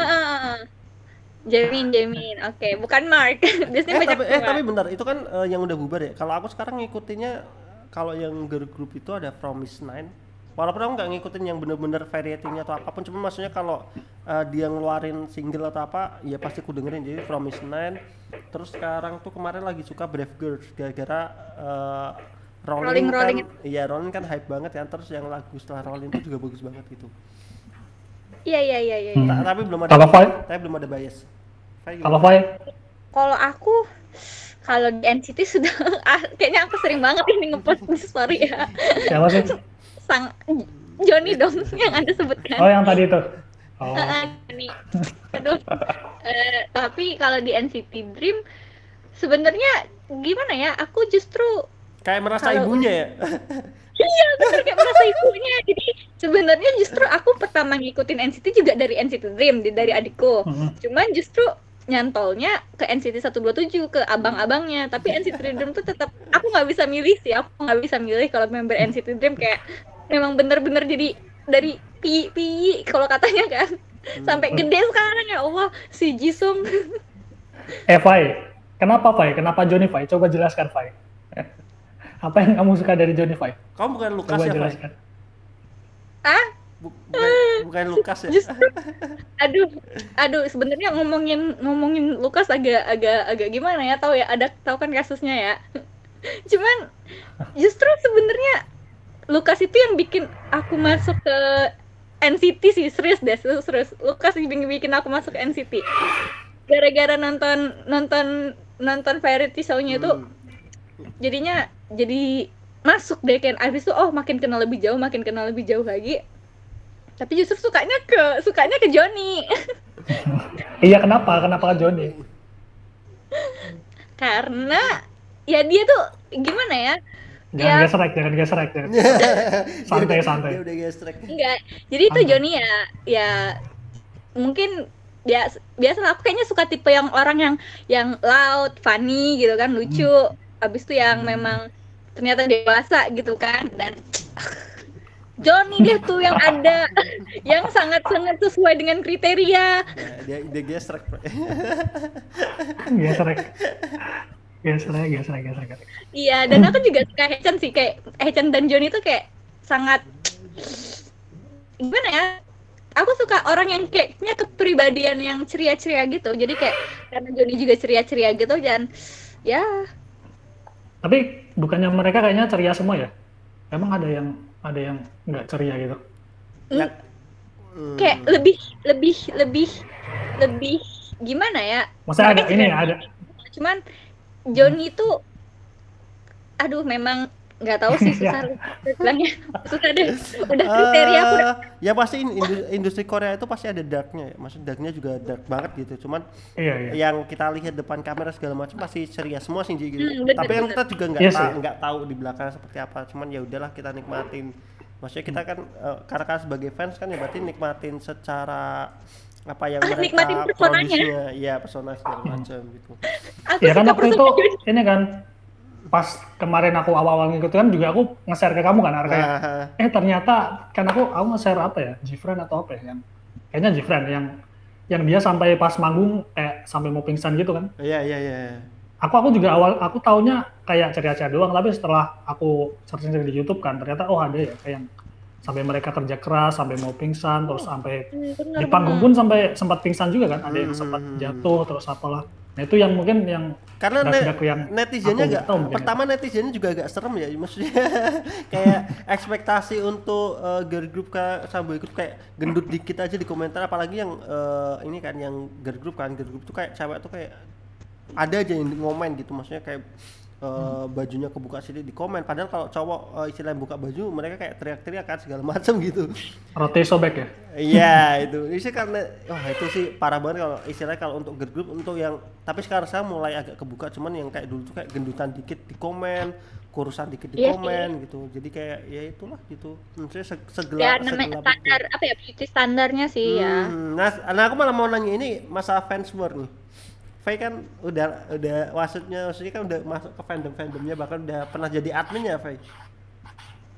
Jamin, Jamin. Oke, bukan Mark. Biasanya eh, banyak tapi, eh tapi bentar, itu kan eh, yang udah bubar ya. Kalau aku sekarang ngikutinnya kalau yang girl group itu ada Promise Nine. Walaupun aku nggak ngikutin yang bener-bener variety-nya atau apa pun, cuma maksudnya kalau eh, dia ngeluarin single atau apa, ya pasti aku dengerin. Jadi Promise Nine. Terus sekarang tuh kemarin lagi suka Brave Girls gara-gara eh, Rolling, Rolling, Rolling. kan, iya Rolling kan hype banget ya. Terus yang lagu setelah Rolling itu juga bagus banget gitu. Iya iya iya iya. Hmm. Ta- tapi belum ada, Kalau tapi belum ada bias. Kalau Fai? Kalau aku kalau di NCT sudah ah, kayaknya aku sering banget ini ngepost di story ya. Siapa sih? Sang Johnny dong yang Anda sebutkan. Oh yang tadi itu. Oh. Ah, Johnny. Aduh. Eh, tapi kalau di NCT Dream sebenarnya gimana ya? Aku justru Kayak merasa Kalau- ibunya ya. Iya bener kayak merasa ibunya Jadi sebenarnya justru aku pertama ngikutin NCT juga dari NCT Dream Dari adikku Mhm. Cuman justru nyantolnya ke NCT 127 ke abang-abangnya Tapi NCT Dream tuh tetap Aku nggak bisa milih sih Aku nggak bisa milih kalau member NCT Dream kayak Memang bener-bener jadi dari pi pi kalau katanya kan sampai gede sekarang ya Allah si Jisung Eh Fai, kenapa Fai? Kenapa Johnny Fai? Coba jelaskan Fai. Apa yang kamu suka dari Johnny Fai? Kamu bukan Lukas Coba ya, Fai? jelaskan. ah Bu- bukan, bukan Lukas ya Justru, aduh, aduh, sebenarnya ngomongin ngomongin Lukas agak agak agak gimana ya? Tahu ya, ada tahu kan kasusnya ya. Cuman justru sebenarnya Lukas itu yang bikin aku masuk ke NCT sih, serius deh, serius. serius. Lukas yang bikin bikin aku masuk ke NCT. Gara-gara nonton nonton nonton variety show-nya itu Hmm. jadinya jadi masuk deh kan abis itu oh makin kenal lebih jauh makin kenal lebih jauh lagi tapi justru sukanya ke sukanya ke Joni Iya kenapa? Kenapa ke Joni? karena ya dia tuh gimana ya Jangan Ya. gesrek, jangan gesrek. Jangan. Santai, santai. Dia udah gestrek. enggak jadi itu Santai. Joni ya ya mungkin biasa biasa aku kayaknya suka tipe yang orang yang yang loud funny gitu kan lucu abis itu yang memang ternyata dewasa gitu kan dan Joni dia tuh yang ada yang sangat sangat sesuai dengan kriteria Ya, dia dia gestrek. Gesrek, gesrek. gesrek. Iya, dan aku juga suka Hechan sih, kayak Hechan dan Johnny itu kayak sangat gimana ya? Aku suka orang yang kayaknya kepribadian yang ceria-ceria gitu. Jadi kayak karena Johnny juga ceria-ceria gitu dan ya Tapi bukannya mereka kayaknya ceria semua ya? Emang ada yang ada yang nggak ceria gitu? Ya. Hmm. kayak lebih lebih lebih lebih gimana ya? Maksudnya ada ini juga- ada Cuman Johnny itu aduh memang nggak tahu sih Ya. susah bilangnya susah deh udah kriteria aku udah Eh, ya pasti in- industri, industri Korea itu pasti ada darknya ya. Maksud darknya juga dark banget gitu. Cuman iya iya. yang kita lihat depan kamera segala macam pasti ceria semua sih gitu. Hmm, bener, Tapi bener. kita juga nggak Iya ta- sih. nggak tahu di belakang seperti apa. Cuman ya udahlah kita nikmatin. Maksudnya kita kan eh, karena kan sebagai fans kan ya berarti nikmatin secara apa yang mereka nikmatin personanya. Iya, persona segala macam gitu. aku Ya kan waktu itu ini kan pas kemarin aku awal-awal ngikut kan juga aku nge-share ke kamu kan Ar, kayak Nah, eh ternyata kan aku aku nge-share apa ya Jifren atau apa ya yang kayaknya Jifren yang yang dia sampai pas manggung kayak sampai mau pingsan gitu kan iya iya iya. aku aku juga awal aku taunya kayak ceria-ceria doang tapi setelah aku searching di YouTube kan ternyata oh ada ya kayak yang sampai mereka kerja keras sampai mau pingsan terus sampai Hmm, bener, di panggung bener. pun sampai sempat pingsan juga kan ada yang Hmm. sempat jatuh terus apalah nah itu yang mungkin yang Karena ne- yang netizennya agak tahu mungkin pertama netizennya juga agak serem ya maksudnya kayak ekspektasi untuk eh, girl group ka, sama boy group kayak gendut dikit aja di komentar apalagi yang eh, ini kan yang girl group kan girl group tuh kayak cewek tuh kayak ada aja yang ngomen gitu maksudnya kayak eh, bajunya kebuka sedikit di komen. Padahal kalau cowok eh, istilahnya buka baju mereka kayak teriak-teriak kan segala macam gitu. Roti sobek ya? Iya itu, ini sih karena wah itu sih parah banget kalau istilahnya kalau untuk girl group untuk yang tapi sekarang saya mulai agak kebuka cuman yang kayak dulu tuh kayak gendutan dikit di komen, kurusan dikit di Iya komen gitu. Jadi kayak ya itulah gitu. Maksudnya se ya segelap namanya segelap standar apa ya beauty standarnya sih ya. Hmm, nah, nah aku malah mau nanya ini masalah fans war nih. Faye kan udah udah maksudnya maksudnya kan udah masuk ke fandom fandomnya bahkan udah pernah jadi adminnya Faye.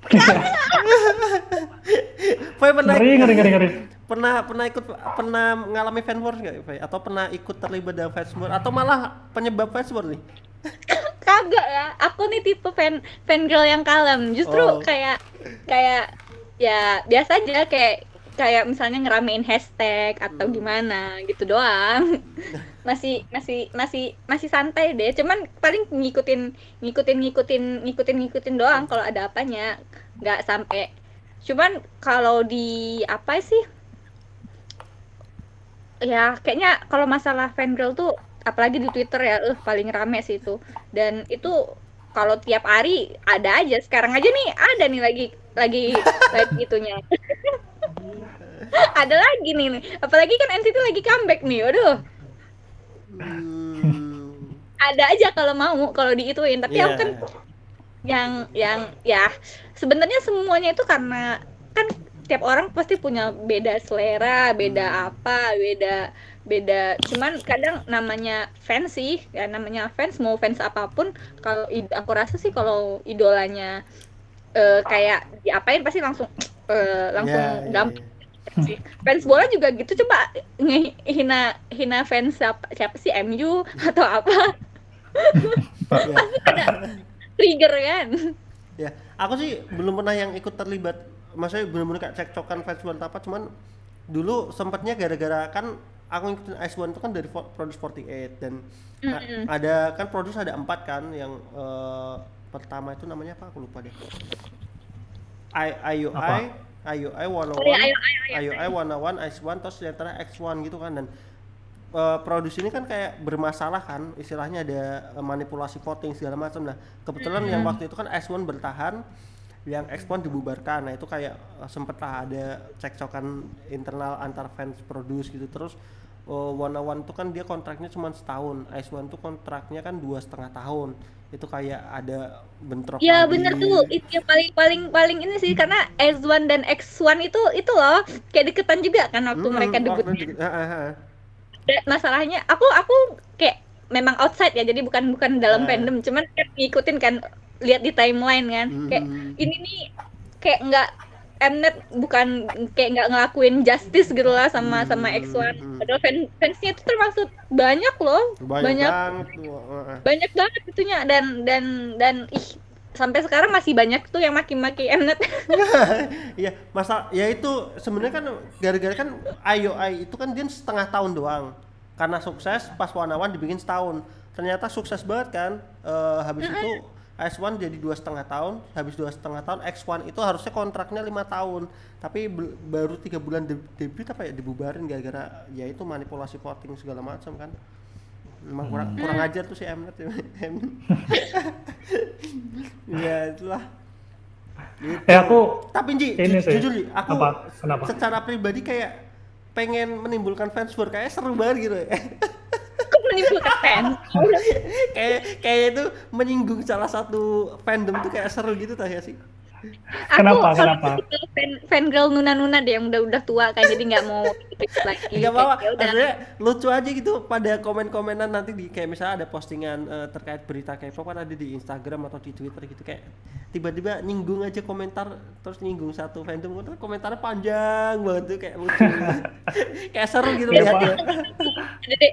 Faye pernah ngeri ngeri ngeri ngeri pernah pernah ikut pernah mengalami fan war nggak Faye? atau pernah ikut terlibat dalam fans war atau malah penyebab fans war nih kagak ya aku nih tipe fan fan girl yang kalem justru Oh. kayak kayak ya biasa aja kayak kayak misalnya ngeramein hashtag atau Hmm. gimana gitu doang. Masih masih masih masih santai deh. Cuman paling ngikutin ngikutin ngikutin ngikutin ngikutin doang kalau ada apanya. Nggak sampai. Cuman kalau di apa sih? Ya kayaknya kalau masalah fangirl tuh apalagi di Twitter ya eh paling rame sih itu. Dan itu kalau tiap hari ada aja. Sekarang aja nih ada nih lagi lagi lagi itunya ada lagi nih nih. apalagi kan NCT lagi comeback nih aduh Hmm, ada aja kalau mau kalau diituin tapi aku iya. kan yang yang ya sebenarnya semuanya itu karena kan tiap orang pasti punya beda selera, beda apa, beda beda. Cuman kadang namanya fans sih, ya namanya fans mau fans apa pun. Kalau aku rasa sih kalau idolanya eh, kayak diapain pasti langsung eh, langsung iya, gampang iya. Sih. Fans bola juga gitu coba nge- hina hina fans siapa, siapa sih MU atau apa Iya. trigger kan. Ya, aku sih belum pernah yang ikut terlibat maksudnya bener-bener kayak cekcokan fans buat apa cuman dulu sempatnya gara-gara kan aku ngikutin Ice One itu kan dari Produce 48 dan a- Mm-mm. ada kan Produce ada empat kan yang eh, pertama itu namanya apa aku lupa deh I IUI Apa? IUI 101 Oh, iya, ayo, ayo, ayo. IUI 101 Ice One terus yang terakhir X1 gitu kan dan eh, Produce ini kan kayak bermasalah kan istilahnya ada eh, manipulasi voting segala macam nah kebetulan yang waktu itu kan X1 bertahan yang X1 dibubarkan. Nah itu kayak eh, sempet lah ada cekcokan internal antar fans Produce gitu. Terus uh, One One tuh kan dia kontraknya cuma setahun. Ice One tuh kontraknya kan dua setengah tahun itu kayak ada bentrok Ya lagi. bener tuh, itu yang paling paling paling ini sih karena S1 dan X1 itu itu loh kayak deketan juga kan waktu Mm-mm, mereka waktu debut. ah, ah, ah. Masalahnya aku aku kayak memang outside ya jadi bukan bukan dalam Ah. fandom cuman kan ngikutin kan lihat di timeline kan kayak ini nih kayak nggak Mnet bukan kayak nggak ngelakuin justice gitu lah sama sama Hmm, X1 hmm. padahal fan, fansnya itu termasuk banyak loh banyak, banyak banget banyak banget itunya dan dan dan ih sampai sekarang masih banyak tuh yang maki-maki Mnet Iya, masa ya itu sebenarnya kan gara-gara kan IOI itu kan dia setengah tahun doang. Karena sukses pas Wanawan dibikin setahun. Ternyata sukses banget kan. Eh, habis itu S1 jadi dua setengah tahun, habis dua setengah tahun X1 itu harusnya kontraknya lima tahun, tapi baru tiga bulan de- debut apa ya dibubarin gara-gara ya itu manipulasi voting segala macam kan. Emang kurang kurang ajar tuh si Mnet. ya itulah. Gitu. Ya, aku tapi Ji, ini ju- sih. jujur Ji, aku Apa? Kenapa? secara pribadi kayak pengen menimbulkan fans war kayak seru banget gitu. kok menimbulkan fans. Kayak kayak itu menyinggung salah satu fandom tuh kayak seru gitu tak ya sih? Kenapa, aku, kenapa? fan fan girl nuna nuna deh yang udah udah tua kan jadi nggak mau lagi. Enggak apa-apa, Kayak, ya maksudnya lucu aja gitu pada komen-komenan nanti di kayak misalnya ada postingan eh, terkait berita K-pop kan ada di Instagram atau di Twitter gitu. Kayak tiba-tiba nyinggung aja komentar terus nyinggung satu fandom terus komentarnya panjang banget tuh kayak lucu. Kayak seru gitu lihatnya Jadi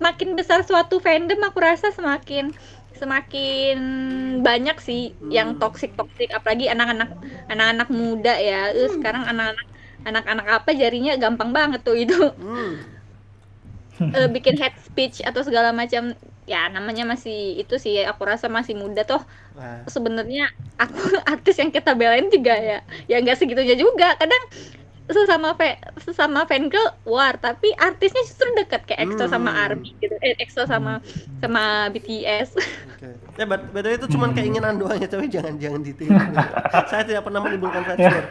makin besar suatu fandom aku rasa semakin semakin banyak sih yang Hmm. toxic toxic. Apalagi anak-anak anak-anak muda ya. Eh, sekarang anak-anak anak-anak apa jarinya gampang banget tuh itu. Hmm. eh, bikin head speech atau segala macam. Ya namanya masih itu sih. Aku rasa masih muda toh. Sebenarnya aku artis yang kita belain juga ya ya nggak segitunya juga. Kadang sesama fa sesama fan girl war tapi artisnya justru deket kayak EXO sama Hmm. ARMY gitu eh EXO sama sama BTS Oke. Ya, but, by the way itu cuma Hmm. keinginan doang ya, tapi jangan jangan ditiru. Saya tidak pernah menimbulkan fans war.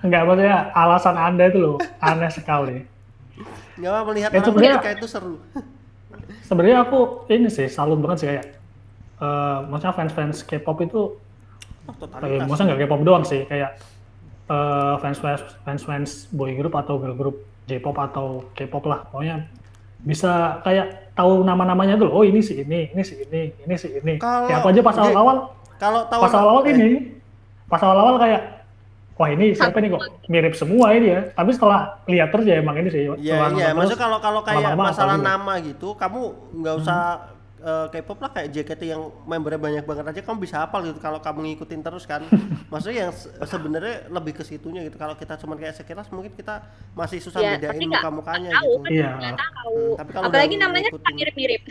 Enggak, maksudnya alasan Anda itu loh aneh sekali. Nggak apa melihat Ya, orang sebenarnya- menikah itu seru. Sebenarnya aku ini sih salut banget sih kayak eh maksudnya fans-fans K-pop itu Oh, eh, maksudnya nggak K-pop doang sih kayak eh, fans-fans fans-fans boy group atau girl group J-pop atau K-pop lah pokoknya bisa kayak tahu nama-namanya dulu. Oh ini si ini ini si ini ini si ini. Kalau- kayak aku aja pas awal-awal. Kalau tahu pas awal-awal eh, ini pas awal-awal kayak wah ini siapa nih kok? Mirip semua ini ya. Tapi setelah lihat terus ya emang ini sih Iya, iya. terus, kalau kalau kayak masalah nama gitu, kamu nggak usah eh, K-pop lah kayak JKT yang membernya banyak banget aja kamu bisa hafal gitu kalau kamu ngikutin terus kan. Maksudnya yang se- sebenarnya lebih ke situnya gitu. Kalau kita cuma kayak sekilas mungkin kita masih susah ya bedain muka-mukanya gitu. kan Iya. nggak tahu Hmm, tapi kalau apalagi namanya mirip-mirip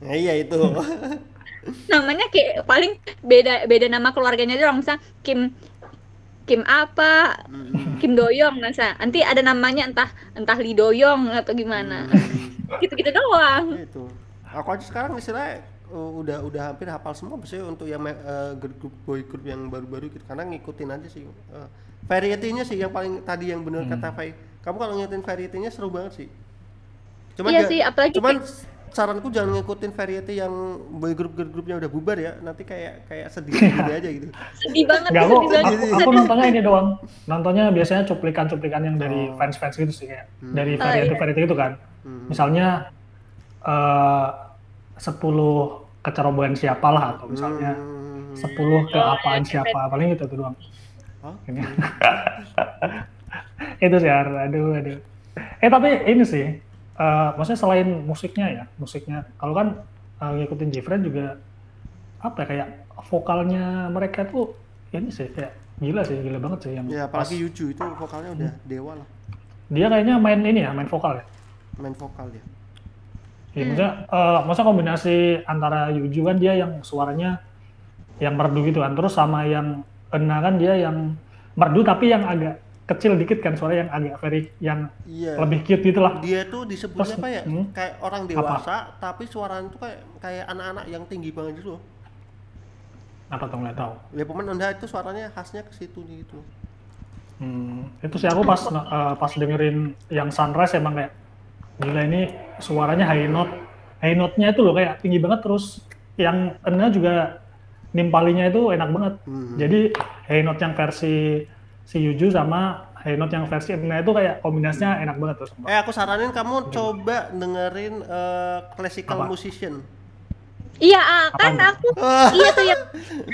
Ya, iya itu. namanya kayak paling beda beda nama keluarganya doang misal Kim Kim apa Hmm. Kim Doyong nah sa- nanti ada namanya entah entah Lee Doyong atau gimana Hmm. gitu-gitu doang itu aku aja sekarang istilahnya uh, udah udah hampir hafal semua biasanya untuk yang uh, girl group boy group yang baru-baru gitu karena ngikutin aja sih uh, variety-nya sih yang paling tadi yang bener kata Fai kamu kalau ngikutin variety-nya seru banget sih cuman iya sih apalagi cuman saranku jangan ngikutin variety yang boy group girl groupnya udah bubar ya nanti kayak kayak sedih sedih aja gitu sedih banget sedih kok, banget aku, aku nontonnya ini doang. Nontonnya biasanya cuplikan-cuplikan yang dari Oh. fans-fans gitu sih kayak Hmm. dari Oh, variety iya. variety itu kan. Hmm. Misalnya eh 10 kecerobohan siapa lah atau misalnya Hmm. 10 ke Oh, apaan iya, siapa paling itu tuh doang. Oh, Ini. itu sih aduh aduh. Eh tapi ini sih eh maksudnya selain musiknya ya, musiknya kalau kan eh, ngikutin Jifren juga apa ya, kayak vokalnya mereka tuh ini sih kayak gila sih gila banget sih yang Ya apalagi Yuju itu vokalnya udah dewa lah, dia kayaknya main ini ya main vokal ya main vokal ya. Ya, maksudnya, eh, maksudnya kombinasi antara Yuju kan dia yang suaranya yang merdu gitu kan, terus sama yang Ena kan dia yang merdu tapi yang agak kecil dikit kan suara yang agak very yang Iya. lebih cute gitu lah. Dia tuh disebutnya Terus, apa ya? hmm? Kayak orang dewasa tapi suaranya tuh kayak kayak anak-anak yang tinggi banget gitu loh. Apa tuh nggak tahu. Ya pemain Honda itu suaranya khasnya ke situ gitu. Hmm, itu sih aku pas eh, pas dengerin yang Sunrise emang kayak gila ini suaranya high note. High note-nya itu loh kayak tinggi banget terus yang Ena juga nimpalinya itu enak banget. Hmm. Jadi high note yang versi si Yuju sama high note yang versi Ena itu kayak kombinasinya enak banget tuh. Eh aku saranin kamu coba dengerin eh, classical Apa? musician. Iya, ah, kan aku iya tuh yang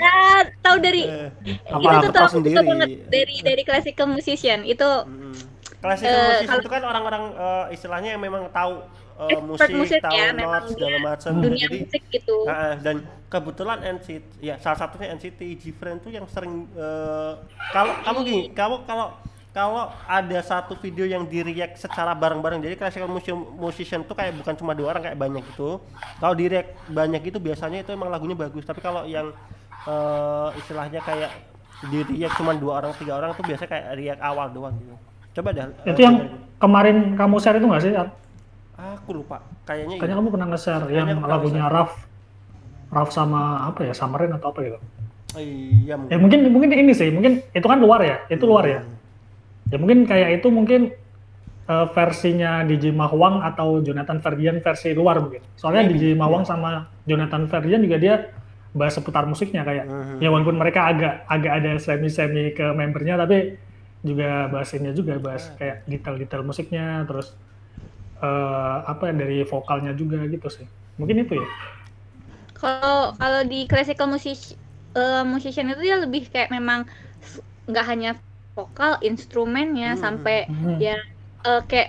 ah, tahu dari Eh, Apa- itu tuh tahu suka banget dari dari classical musician itu hmm. Classical Eh, musician kalau- itu kan orang-orang eh, istilahnya yang memang tahu Expert musik, musik tahu ya, notes segala macam. dunia Jadi musik gitu. Nah, dan kebetulan NCT ya salah satunya NCT Gfriend tuh yang sering eh, kalau kamu gini kamu kalau kalau ada satu video yang di react secara bareng-bareng jadi classical musician, musician tuh kayak bukan cuma dua orang kayak banyak itu kalau di react banyak itu biasanya itu emang lagunya bagus tapi kalau yang eh, istilahnya kayak di react cuma dua orang tiga orang tuh biasanya kayak react awal doang gitu coba dah Itu yang dengerin. kemarin kamu share itu nggak sih? aku lupa kayaknya Kayaknya iya. kamu pernah nge-share yang lagunya. Raf Raf sama apa ya Samarin atau apa gitu. iya Ya mungkin mungkin ini sih, mungkin itu kan luar ya, itu luar ya. Ya mungkin kayak itu mungkin eh, versinya DJ Mahwang atau Jonathan Ferdian versi luar mungkin. Soalnya Maybe, DJ Mahwang iya. sama Jonathan Ferdian juga dia bahas seputar musiknya kayak. Mhm. Ya walaupun mereka agak agak ada semi-semi ke membernya tapi juga bahas ini juga bahas kayak detail-detail musiknya terus eh, apa dari vokalnya juga gitu sih. Mungkin itu ya. Kalau kalau di classical music eh, musician itu dia lebih kayak memang nggak hanya vokal, instrumennya Hmm. sampai Hmm. ya eh, kayak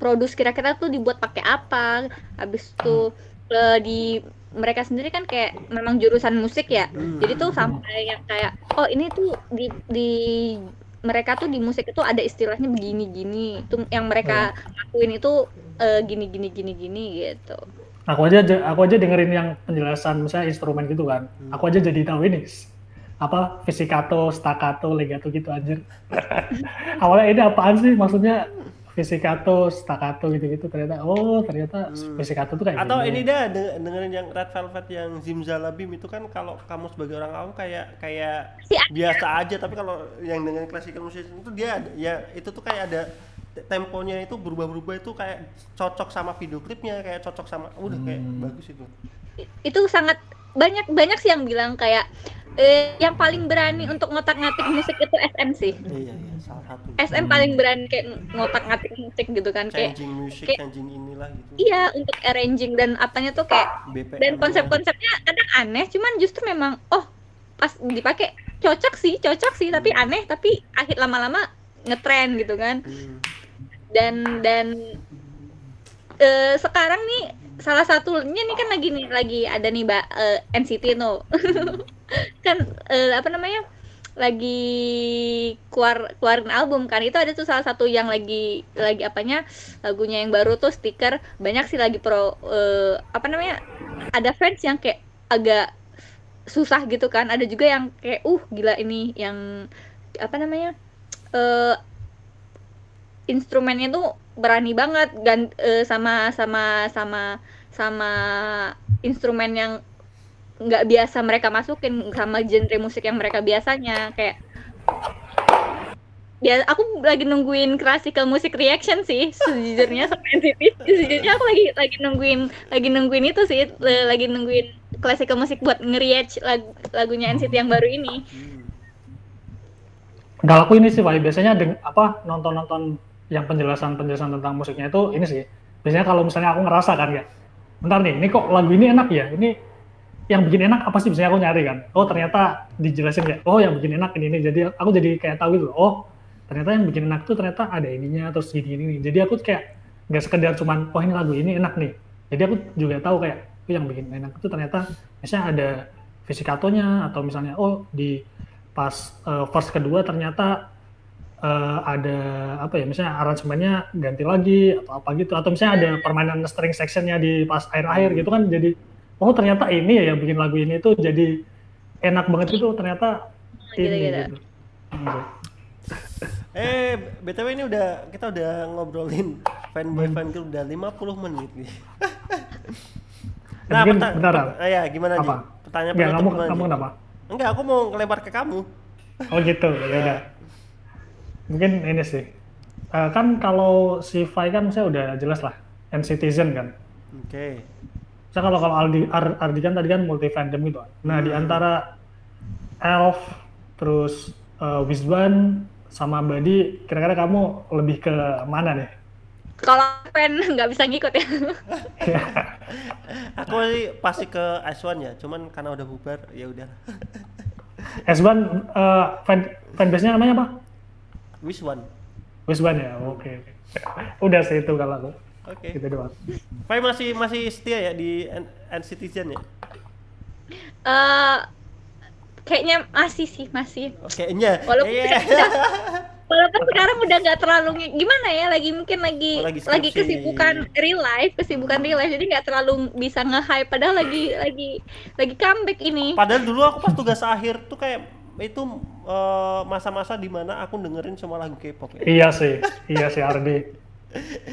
produce kira-kira tuh dibuat pakai apa, habis itu eh, di mereka sendiri kan kayak memang jurusan musik ya, Hmm. jadi tuh sampai yang kayak oh ini tuh di di mereka tuh di musik itu ada istilahnya begini gini, itu yang mereka lakuin itu eh, gini gini gini gini gitu. Aku aja aku aja dengerin yang penjelasan misalnya instrumen gitu kan. Aku aja jadi tahu ini apa pizzicato, staccato, legato gitu anjir. Awalnya ini apaan sih maksudnya pizzicato, staccato gitu-gitu ternyata oh ternyata Hmm. pizzicato tuh kayak atau gini. ini dah de- dengerin yang Red Velvet yang Zimzalabim itu kan kalau kamu sebagai orang awam kayak kayak biasa aja tapi kalau yang dengan classical musician itu dia ada, ya itu tuh kayak ada te- temponya itu berubah-berubah itu kayak cocok sama video klipnya kayak cocok sama udah kayak Hmm. bagus itu itu sangat banyak banyak sih yang bilang kayak eh, yang paling berani untuk ngotak-ngatik musik itu SM sih. iya iya salah satu SM Hmm. paling berani kayak ngotak-ngatik musik gitu kan kayak changing music kayak- changing inilah gitu iya untuk arranging dan apanya tuh kayak BPM dan -nya. konsep-konsepnya kadang aneh cuman justru memang oh pas dipakai cocok sih cocok sih tapi aneh tapi akhir lama-lama ngetren gitu kan Hmm. dan dan eh, sekarang nih salah satunya nih kan lagi nih lagi ada nih mbak eh, NCT no kan eh, apa namanya lagi keluar keluarin album kan. Itu ada tuh salah satu yang lagi lagi apanya lagunya yang baru tuh stiker. Banyak sih lagi pro eh, apa namanya ada fans yang kayak agak susah gitu kan. Ada juga yang kayak uh gila ini yang apa namanya eh instrumennya tuh berani banget dan eh, sama sama sama sama instrumen yang nggak biasa mereka masukin sama genre musik yang mereka biasanya kayak ya aku lagi nungguin classical music reaction sih sejujurnya sejujurnya aku lagi lagi nungguin lagi nungguin itu sih lagi nungguin classical music buat nge-react lag- lagunya NCT yang baru ini. Kalau aku ini sih, Pak, biasanya deng- apa nonton-nonton yang penjelasan-penjelasan tentang musiknya itu ini sih. Biasanya kalau misalnya aku ngerasa kan ya, bentar nih, ini kok lagu ini enak ya, ini yang bikin enak apa sih biasanya aku nyari kan? Oh ternyata dijelasin ya, oh yang bikin enak ini ini. Jadi aku jadi kayak tahu gitu, oh ternyata yang bikin enak tuh ternyata ada ininya terus gini ini. Jadi aku kayak nggak sekedar cuman, oh ini lagu ini enak nih. Jadi aku juga tahu kayak, oh yang bikin enak itu ternyata misalnya ada fisikatonya atau misalnya oh di pas eh, verse kedua ternyata eh, ada apa ya misalnya aransemennya ganti lagi atau apa gitu atau misalnya ada permainan string sectionnya di pas akhir-akhir gitu kan jadi oh ternyata ini ya yang bikin lagu ini tuh jadi enak banget gitu ternyata ini Gitu-gitu. gitu. Hmm. Eh, BTW ini udah kita udah ngobrolin fanboy fangirl udah 50 menit nih. Ya, mungkin bentar, eh, ya gimana Ji? Apa? Pertanyaan Ya, kamu gimana, kamu Ji? kenapa? Enggak, aku mau ngelempar ke kamu. Oh gitu, ya udah. Mungkin ini sih. Eh, kan kalau si Fai kan saya udah jelas lah, and citizen kan. Oke. Saya kalau kalau Aldi Ar- Ardi kan tadi kan multi fandom gitu. kan. Nah di Hmm. antara Elf terus eh, Wisban sama Badi, kira-kira kamu lebih ke mana nih? Kalau fan nggak bisa ngikut ya. Aku sih pasti ke S1 ya, cuman karena udah bubar ya udah. Esban eh, fan fanbase-nya namanya apa? Wish one. Wisban ya, oke. oke. Udah sih itu kalau aku. Oke. Gitu doang. Fai masih masih setia ya di N- N-Citizen ya? Eh, kayaknya masih sih masih. Oke, nya. Walaupun Iya. sudah- Walaupun sekarang udah nggak terlalu gimana ya, lagi mungkin lagi Oh, lagi lagi, kesibukan real life, kesibukan real life, jadi nggak terlalu bisa nge-hype. Padahal lagi lagi lagi comeback ini. Padahal dulu aku pas tugas akhir tuh kayak itu eh, masa-masa di mana aku dengerin semua lagu K-pop ya. Iya sih, iya sih Ardi.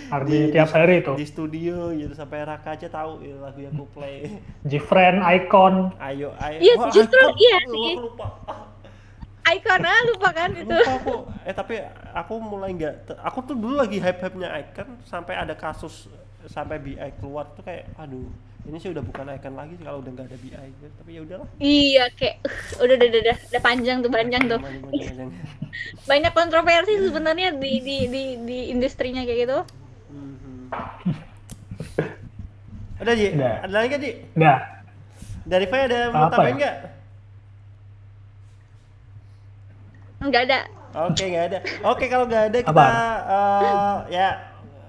Ardi tiap hari itu. di studio gitu sampai Raka aja tahu ya, lagu yang aku play. Gfriend, Icon, ayo ayo. Iya, Wah, justru Icon. iya sih. aku lupa. Icon ah, lupa kan itu. lupa aku. Eh tapi aku mulai nggak. Aku tuh dulu lagi hype-hype-nya Icon sampai ada kasus sampai BI keluar tuh kayak aduh ini sih udah bukan Icon lagi sih kalau udah nggak ada BI gitu. tapi ya udahlah Iya, kayak uh, udah udah udah udah, udah panjang tuh panjang tuh. Panjang, panjang, panjang. Banyak kontroversi sebenarnya di di di di industrinya kayak gitu. Mhm. Ada Ji? Udah. Ada lagi nggak Ji? Udah. Dari Fai ada mau Apa tambahin ya? nggak? Enggak ada. Oke nggak ada. Oke kalau nggak ada kita Apa? eh, ya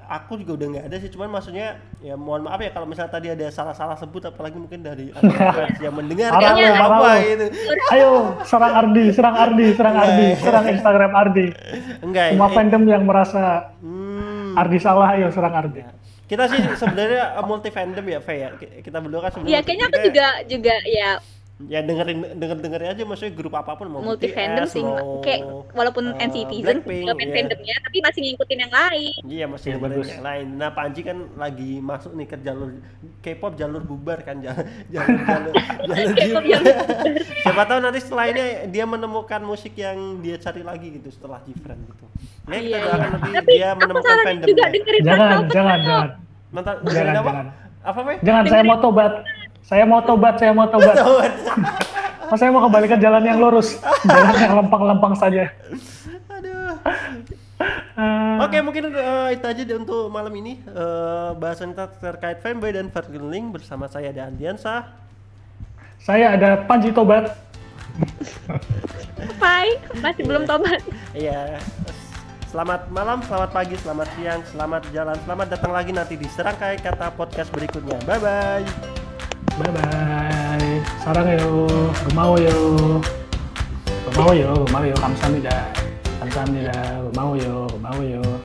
aku juga udah nggak ada sih. Cuman maksudnya ya mohon maaf ya kalau misalnya tadi ada salah-salah sebut apalagi mungkin dari yang mendengar kan apa gitu. Ayo, serang Ardi, serang Ardi, serang Ardi, serang Instagram Ardi. Enggak. Semua eh, fandom yang merasa hmm, Ardi salah, ayo serang Ardi. kita sih sebenarnya multi fandom ya, Fai ya. Ki- Kita berdua kan sebenarnya Iya, kayaknya aku juga juga ya ya dengerin denger dengerin aja maksudnya grup apa pun mau multi fandom BTS, sih. mau Kayak walaupun eh, NCTzen Blackpink, iya. fandomnya, tapi masih ngikutin yang lain. Iya masih Ya, bagus. yang lain. Nah Panji kan lagi masuk nih ke jalur K-pop jalur bubar kan jalur jalur jalur, jalur jalur Siapa tahu nanti setelah ini dia menemukan musik yang dia cari lagi gitu setelah Gfriend gitu. Ya kita Iya, doakan iya. nanti Tapi dia menemukan saranin fandom. juga dengerin Red Jangan, jangan, jangan. Jangan, dengerin apa? jangan. Apa? Jangan, saya mau tobat. Saya mau tobat, saya mau tobat. Oh, saya mau kembali ke jalan yang lurus. Jalan yang lempang-lempang saja. Aduh. Oke mungkin eh, itu aja untuk malam ini Eh, bahasan kita terkait fanboy dan fangirling bersama saya dan Andiansa. saya ada Panji Tobat. Bye. Masih belum tobat. Iya. Selamat malam, selamat pagi, selamat siang, selamat jalan, selamat datang lagi nanti di Serangkai Kata Podcast berikutnya. Bye bye. Bye-bye. Sarang yo, gemau yo. Gemau yo, gemau yo. Kamsahamnida. Kamsahamnida. Gemau yo, gemau yo.